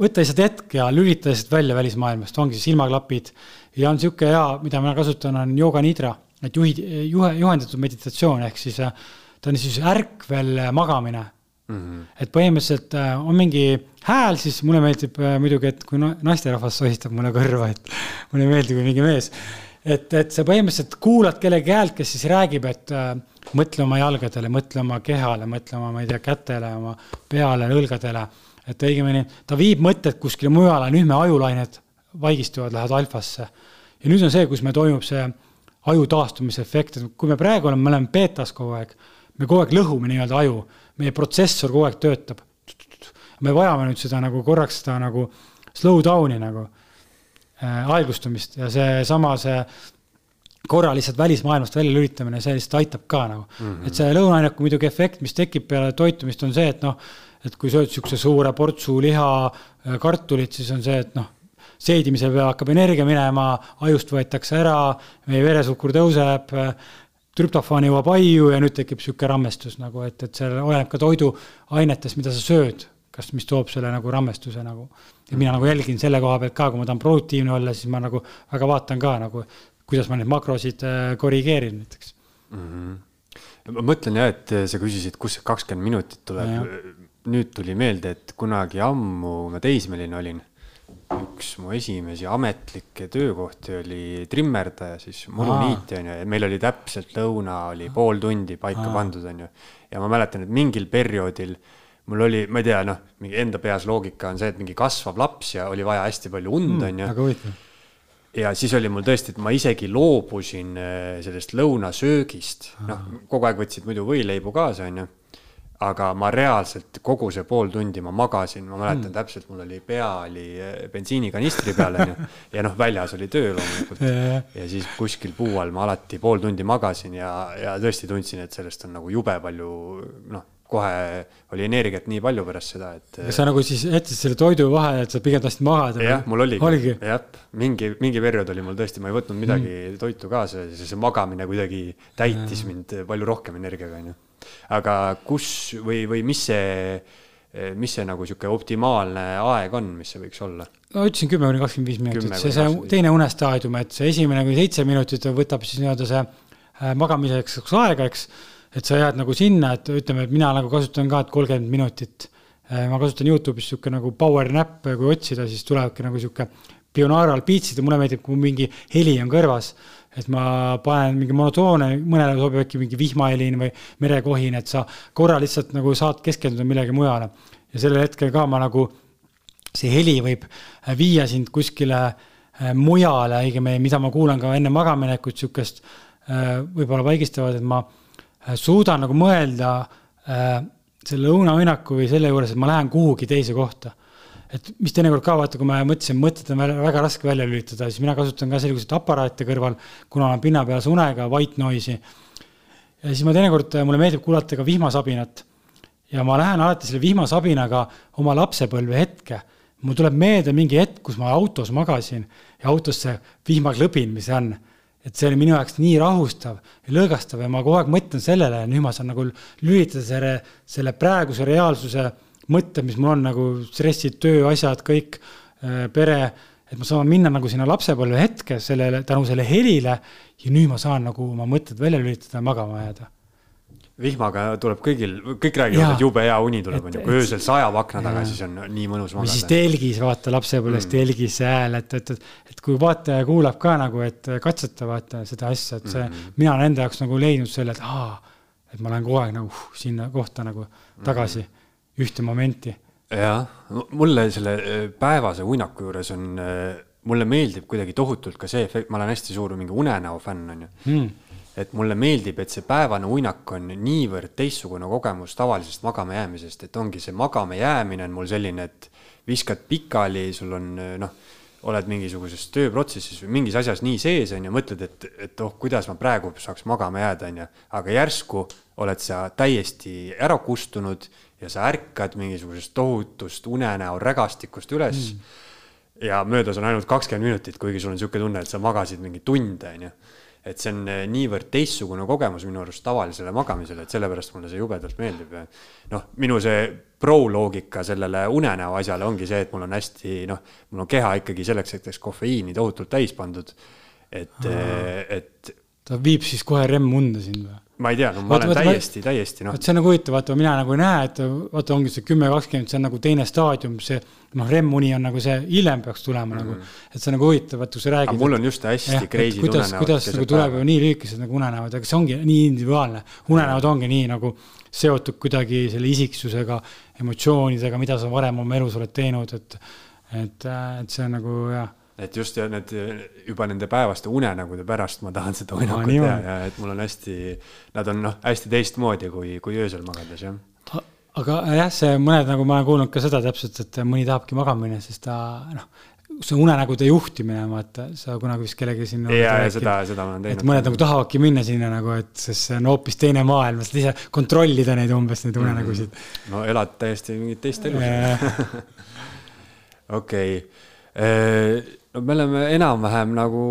võtta lihtsalt hetk ja lülita lihtsalt välja välismaailmast, ongi siis ilmaklapid. ja on niisugune hea, mida mina kasutan, on Yoga Nidra, et juhid, juhe, juhendatud meditatsioon, ehk siis äh, ta on siis ärkvel magamine mm. -hmm. et põhimõtteliselt äh, on mingi hääl, siis mulle meeldib äh, muidugi, et kui naisterahvas sohistab mulle kõrva, et <laughs> mulle ei meeldi, kui mingi mees. Et, et sa põhimõtteliselt kuulad kellegi häält, kes siis räägib, et äh, mõtle oma jalgadele, mõtle oma kehale, mõtle oma, ma ei tea, kätele, oma peale, õlgadele et õigemini ta viib mõtted kuskile mujale, nüüd me ajulained vaigistuvad, lähevad alfasse. ja nüüd on see, kus meil toimub see aju taastumise efekt, et kui me praegu oleme, me oleme beetas kogu aeg, me kogu aeg lõhume nii-öelda aju, meie protsessor kogu aeg töötab. me vajame nüüd seda nagu korraks seda nagu slow down'i nagu aeglustumist ja seesama, see korra lihtsalt välismaailmast välja lülitamine, see lihtsalt aitab ka nagu mm. -hmm. et see lõunaaineku muidugi efekt, mis tekib peale toitumist, on see, et noh, et kui sööd niisuguse suure portsu liha, äh, kartulit, siis on see, et noh, seedimise peale hakkab energia minema, ajust võetakse ära, meie veresuhkur tõuseb, trüptofaan jõuab aiu ja nüüd tekib niisugune rammestus nagu, et, et see oleneb ka toiduainetest, mida sa sööd, kas, mis toob selle nagu rammestuse nagu. Ja mina nagu jälgin selle koha pealt ka, kui ma tahan produktiivne olla, siis ma nagu väga vaatan ka nagu, kuidas ma neid makrosid äh, korrigeerin näiteks mm. -hmm. ma mõtlen jah, et sa küsisid, kust see kakskümmend minutit tuleb nüüd tuli meelde, et kunagi ammu ma teismeline olin. üks mu esimesi ametlikke töökohti oli trimmerdaja, siis muluniitja onju, ja meil oli täpselt lõuna oli pool tundi paika Aa. pandud onju. ja ma mäletan, et mingil perioodil mul oli, ma ei tea, noh, mingi enda peas loogika on see, et mingi kasvav laps ja oli vaja hästi palju und mm, onju väga huvitav. Ja siis oli mul tõesti, et ma isegi loobusin äh, sellest lõunasöögist, noh, kogu aeg võtsid muidu võileibu kaasa, onju aga ma reaalselt kogu see pool tundi ma magasin, ma mäletan mm. täpselt, mul oli pea oli eh, bensiinikanistri peal onju. <laughs> ja noh, väljas oli töö loomulikult. Ja siis kuskil puu all ma alati pool tundi magasin ja, ja tõesti tundsin, et sellest on nagu jube palju noh, kohe oli energiat nii palju pärast seda, et. sa nagu siis jätsid selle toidu vahele, et sa pigem tahtsid magada? jah, mul oligi, oligi., jah, mingi, mingi periood oli mul tõesti, ma ei võtnud midagi mm. toitu kaasa ja see magamine kuidagi täitis mm. mind palju rohkem energiaga onju aga kus või, või mis see, mis see nagu sihuke optimaalne aeg on, mis see võiks olla? no ütlesin kümme kuni kakskümmend viis minutit, see, see teine unestaadium, et see esimene kuni seitse minutit võtab siis nii-öelda see äh, magamiseks aega, eks. Et sa jääd nagu sinna, et ütleme, et mina nagu kasutan ka, et kolmkümmend minutit. Äh, ma kasutan Youtube'is sihuke nagu power nap, kui otsida, siis tulebki nagu sihuke binaural beats'id ja mulle meeldib, kui mingi heli on kõrvas et ma panen mingi monotoone, mõnele sobib äkki mingi vihmahelin või merekohin, et sa korra lihtsalt nagu saad keskenduda millegi mujale. ja sellel hetkel ka ma nagu, see heli võib viia sind kuskile äh, mujale, õigemini, mida ma kuulan ka enne magamaminekut, sihukest äh, võib-olla vaigistavad, et ma suudan nagu mõelda selle õunaõnnaku või selle juures, et ma lähen kuhugi teise kohta et mis teinekord ka vaata, kui ma mõtlesin, mõtted on väga raske välja lülitada, siis mina kasutan ka selliseid aparaate kõrval, kuna olen pinnapealse unega, white noise'i. ja siis ma teinekord, mulle meeldib kuulata ka vihmasabinat. ja ma lähen alati selle vihmasabinaga oma lapsepõlve hetke. mul tuleb meelde mingi hetk, kus ma autos magasin ja autos see vihmaklõbin, mis on et see oli minu jaoks nii rahustav ja lõõgastav ja ma kogu aeg mõtlen sellele ja nüüd ma saan nagu lülitada selle, selle praeguse reaalsuse mõtted, mis mul on nagu stressid, töö, asjad, kõik, äh, pere, et ma saan minna nagu sinna lapsepõlve hetke sellele, tänu selle helile ja nüüd ma saan nagu oma mõtted välja lülitada ja magama jääda. Vihmaga tuleb kõigil, kõik räägivad, et jube hea uni tuleb, onju, kui öösel sajab akna taga, siis on nii mõnus või siis magada. telgis vaata lapsepõlves mm. telgis hääl, et, et, et, et kui vaataja kuulab ka nagu, et katseta vaata seda asja, et see mm, -hmm. mina olen enda jaoks nagu leidnud selle, et aa, et ma lähen kogu aeg nagu uh, sinna kohta nagu tagasi mm -hmm. ühte momenti. jah, mulle selle äh, päevase uinaku juures on, mulle meeldib kuidagi tohutult ka see efekt, ma olen hästi suur mingi unenäo fänn, onju Mm. Et mulle meeldib, et see päevane uinak on niivõrd teistsugune kogemus tavalisest magama jäämisest, et ongi see magama jäämine on mul selline, et viskad pikali, sul on noh, oled mingisuguses tööprotsessis või mingis asjas nii sees on ju, mõtled, et, et oh, kuidas ma praegu saaks magama jääda, on ju, aga järsku oled sa täiesti ära kustunud ja sa ärkad mingisugusest tohutust unenäo rägastikust üles mm. ja möödas on ainult kakskümmend minutit, kuigi sul on niisugune tunne, et sa magasid mingi tunde, on ju et see on eh, niivõrd teistsugune kogemus minu arust tavalisele magamisele, et sellepärast mulle see jubedalt meeldib noh, minu see pro-loogika sellele unenäo asjale ongi see, et mul on hästi noh, mul on keha ikkagi selleks hetkeks kofeiini tohutult täis pandud. et, et ta viib siis kohe rem-unde sind või? Ma ei tea, no ma Vaata, olen vaata, täiesti, täiesti noh vot, see on nagu huvitav, vaata mina nagu ei näe, et vaata ongi see kümme, kakskümmend, see on nagu teine staadium, see noh, rem-uni on nagu see hiljem peaks tulema mm -hmm. nagu, et see on nagu huvitav, vaata kui sa räägid. mul on just hästi crazy kuidas, unenäod kuidas nagu tuleb ju nii lühikesed nagu unenäod, aga see ongi nii individuaalne. unenäod ongi nii nagu seotud kuidagi selle isiksusega, emotsioonidega, mida sa varem oma elus oled teinud, et et, et see on nagu jah, et just ja need juba nende päevaste unenägude pärast ma tahan seda uinakut niimoodi. teha ja et mul on hästi, nad on noh, hästi teistmoodi kui, kui öösel magades jah. aga jah, see mõned nagu ma olen kuulnud ka seda täpselt, et mõni tahabki magama minna, sest ta noh, see unenägude juhtimine, vaata, sa kunagi vist kellelegi siin. ja, ja seda, seda ma olen et teinud. mõned nagu tahavadki minna sinna nagu, et sest see on hoopis teine maailm, sa ise kontrollida neid umbes, neid unenägusid. no elad täiesti mingit teist elu. Mm. <laughs> okei, no me oleme enam-vähem nagu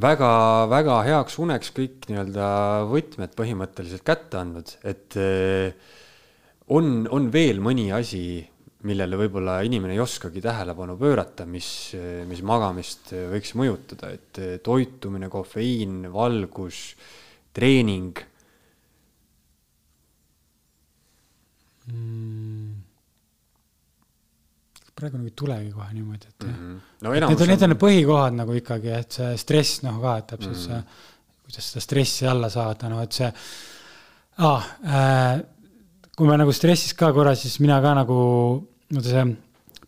väga-väga heaks uneks kõik nii-öelda võtmed põhimõtteliselt kätte andnud, et eh, on, on veel mõni asi, millele võib-olla inimene ei oskagi tähelepanu pöörata, mis, mis magamist võiks mõjutada, et eh, toitumine, kofeiin, valgus, treening praegu nagu ei tulegi kohe niimoodi, et mm. -hmm. no Need enamus on, need on need põhikohad nagu ikkagi, et see stress noh ka, et täpselt Mhm. see, kuidas seda stressi alla saada, noh et see ah,, äh, kui me nagu stressis ka korra, siis mina ka nagu, vaata see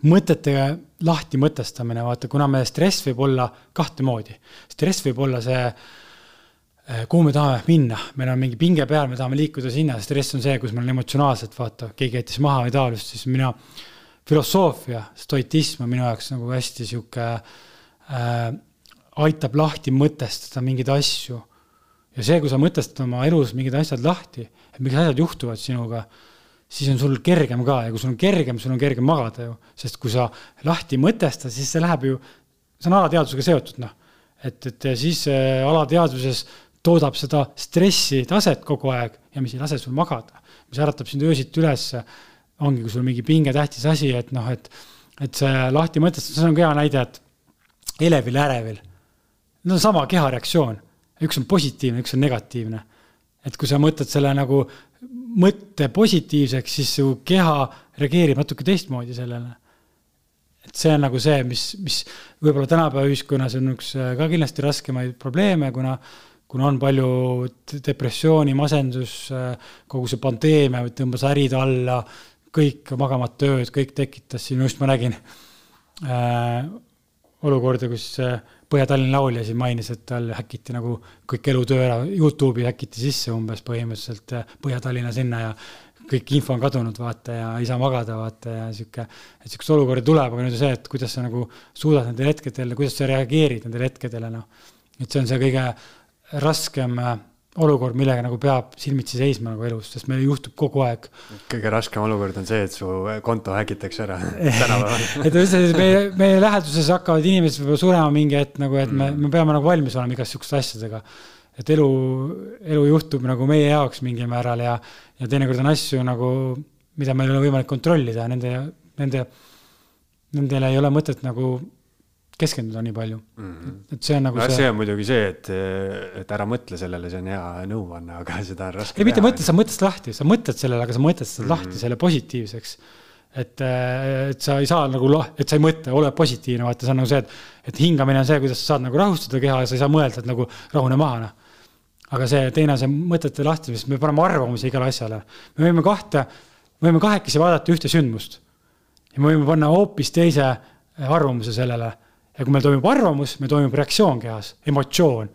mõtete lahti mõtestamine, vaata, kuna meie stress võib olla kahte moodi. stress võib olla see, kuhu me tahame minna, meil on mingi pinge peal, me tahame liikuda sinna, stress on see, kus meil on emotsionaalselt, vaata, keegi jättis maha või taolist, siis mina filosoofia, stoitism on minu jaoks nagu hästi sihuke äh,, aitab lahti mõtestada mingeid asju. ja see, kui sa mõtestad oma elus mingid asjad lahti, et mingid asjad juhtuvad sinuga, siis on sul kergem ka ja kui sul on kergem, sul on kergem magada ju, sest kui sa lahti mõtestad, siis see läheb ju, see on alateadvusega seotud, noh. et, et ja siis äh, alateadvuses toodab seda stressitaset kogu aeg ja mis ei lase sul magada, mis äratab sind öösiti ülesse ongi, kui sul on mingi pinge tähtis asi, et noh, et, et see lahti mõtestada, see on hea näide, et elevil ärevil. Need on sama kehareaktsioon, üks on positiivne, üks on negatiivne. et kui sa mõtled selle nagu mõtte positiivseks, siis su keha reageerib natuke teistmoodi sellele. et see on nagu see, mis, mis võib-olla tänapäeva ühiskonnas on üks äh, ka kindlasti raskemaid probleeme, kuna kuna on palju depressiooni, masendus, kogu see pandeemia tõmbas ärid alla, kõik magamata ööd, kõik tekitas siin, just ma nägin äh, olukorda, kus äh, Põhja-Tallinna laulja siin mainis, et tal häkiti nagu kõik elutöö ära, Youtube'i häkiti sisse umbes põhimõtteliselt äh, Põhja-Tallinna sinna ja kõik info on kadunud, vaata, ja ei saa magada, vaata, ja sihuke, et sihukest olukorda tuleb, aga nüüd on see, et kuidas sa nagu suudad nendel hetkedel, kuidas sa reageerid nendele hetkedele, noh. et see on see kõige raskem äh, olukord, millega nagu peab silmitsi seisma nagu elus, sest meil juhtub kogu aeg kõige raskem olukord on see, et su konto häkitakse ära <laughs> tänapäeval. et üldse meie, meie läheduses hakkavad inimesed võib-olla surema mingi hetk nagu, et me, me peame nagu valmis olema igast sihukeste asjadega. et elu, elu juhtub nagu meie jaoks mingil määral ja, ja teinekord on asju nagu, mida meil ei ole võimalik kontrollida, nende, nende, nendele ei ole mõtet nagu keskenduda nii palju mm. Mhm. -hmm. et see on nagu no see, see on muidugi see, et, et ära mõtle sellele, see on hea nõuanne, aga <laughs> seda on raske ei, mitte mõtle, sa mõtled lahti, sa mõtled sellele, aga sa mõtled seda Mhm. lahti selle positiivseks. et, et sa ei saa nagu, lah- et sa ei mõtle, ole positiivne, vaata, see on nagu see, et, et hingamine on see, kuidas sa saad nagu rahustada keha ja sa ei saa mõelda, et nagu rahune maha, noh. aga see teine see mõtete lahti, sest me paneme arvamusi igale asjale. me võime kahte, me võime kahekesi vaadata ühte sündmust ja me võime panna hoopis teise arvamuse sellele. Ja kui meil toimub arvamus, meil toimub reaktsioon kehas, emotsioon.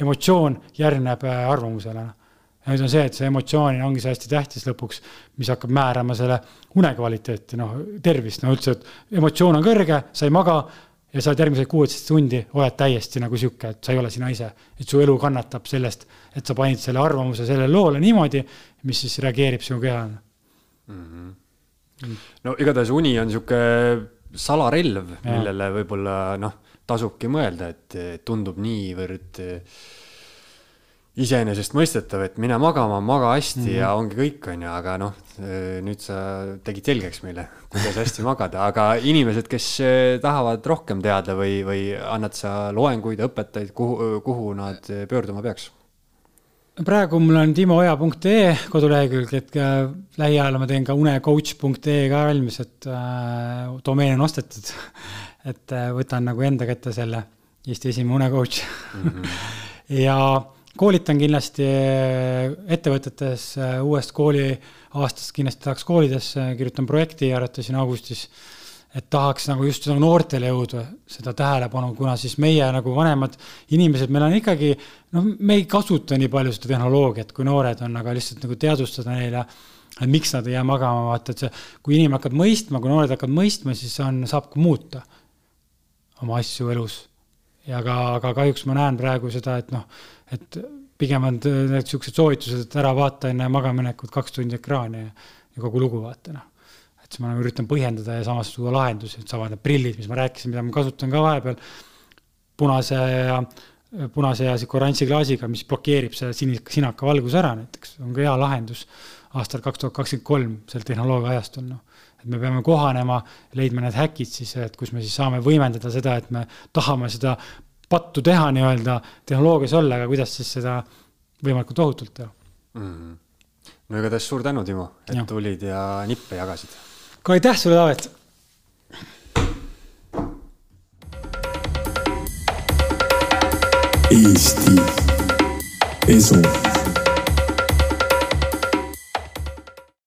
emotsioon järgneb äh, arvamusele. ja nüüd on see, et see emotsioon ongi see hästi tähtis lõpuks, mis hakkab määrama selle une kvaliteeti, noh, tervist, no üldse, et emotsioon on kõrge, sa ei maga ja sa oled järgmised kuusteist tundi, oled täiesti nagu sihuke, et sa ei ole sina ise. et su elu kannatab sellest, et sa panid selle arvamuse sellele loole niimoodi, mis siis reageerib sinu kehale no igatahes uni on sihuke salarelv, millele võib-olla noh, tasubki mõelda, et tundub niivõrd eh, iseenesestmõistetav, et mine magama, maga hästi mm -hmm. ja ongi kõik, on ju, aga noh, nüüd sa tegid selgeks meile, kuidas hästi magada, aga inimesed, kes eh, tahavad rohkem teada või, või annad sa loenguid, õpetajaid, kuhu, kuhu nad pöörduma peaks? Praegu mul on timoja.ee kodulehekülg, et lähiajal ma teen ka unecoach.ee ka valmis, et äh, domeen on ostetud. <laughs> et äh, võtan nagu enda kätte selle Eesti esimene unecoach mm. -hmm. <laughs> ja koolitan kindlasti äh, ettevõtetes äh, uuest kooliaastast kindlasti tahaks koolidesse, kirjutan projekti arvatavasti siin augustis et tahaks nagu just nagu noortele jõuda seda tähelepanu, kuna siis meie nagu vanemad inimesed, meil on ikkagi, noh, me ei kasuta nii palju seda tehnoloogiat, kui noored on, aga lihtsalt nagu teadvustada neile, et miks nad ei jää magama, vaata, et see, kui inimene hakkab mõistma, kui noored hakkavad mõistma, siis on, saab ka muuta oma asju elus. ja aga, aga kahjuks ma näen praegu seda, et noh, et pigem on need siuksed soovitused, et ära vaata enne magamaminekut kaks tundi ekraani ja, ja kogu lugu vaata, noh et siis ma nagu üritan põhjendada ja samas tuua lahendusi, et samad need prillid, mis ma rääkisin, mida ma kasutan ka vahepeal, punase ja, punase ja sihuke oranži klaasiga, mis blokeerib selle sinise, sinaka valguse ära näiteks, on ka hea lahendus aastal kaks tuhat kakskümmend kolm sel tehnoloogia ajastul, noh. et me peame kohanema, leidma need häkid siis, et kus me siis saame võimendada seda, et me tahame seda pattu teha nii-öelda tehnoloogias olla, aga kuidas siis seda võimalikult ohutult teha mm. -hmm. no igatahes suur tänu, Timo, et Ja. tulid ja nippe jagasid ka aitäh sulle, Taavet! Eesti Esu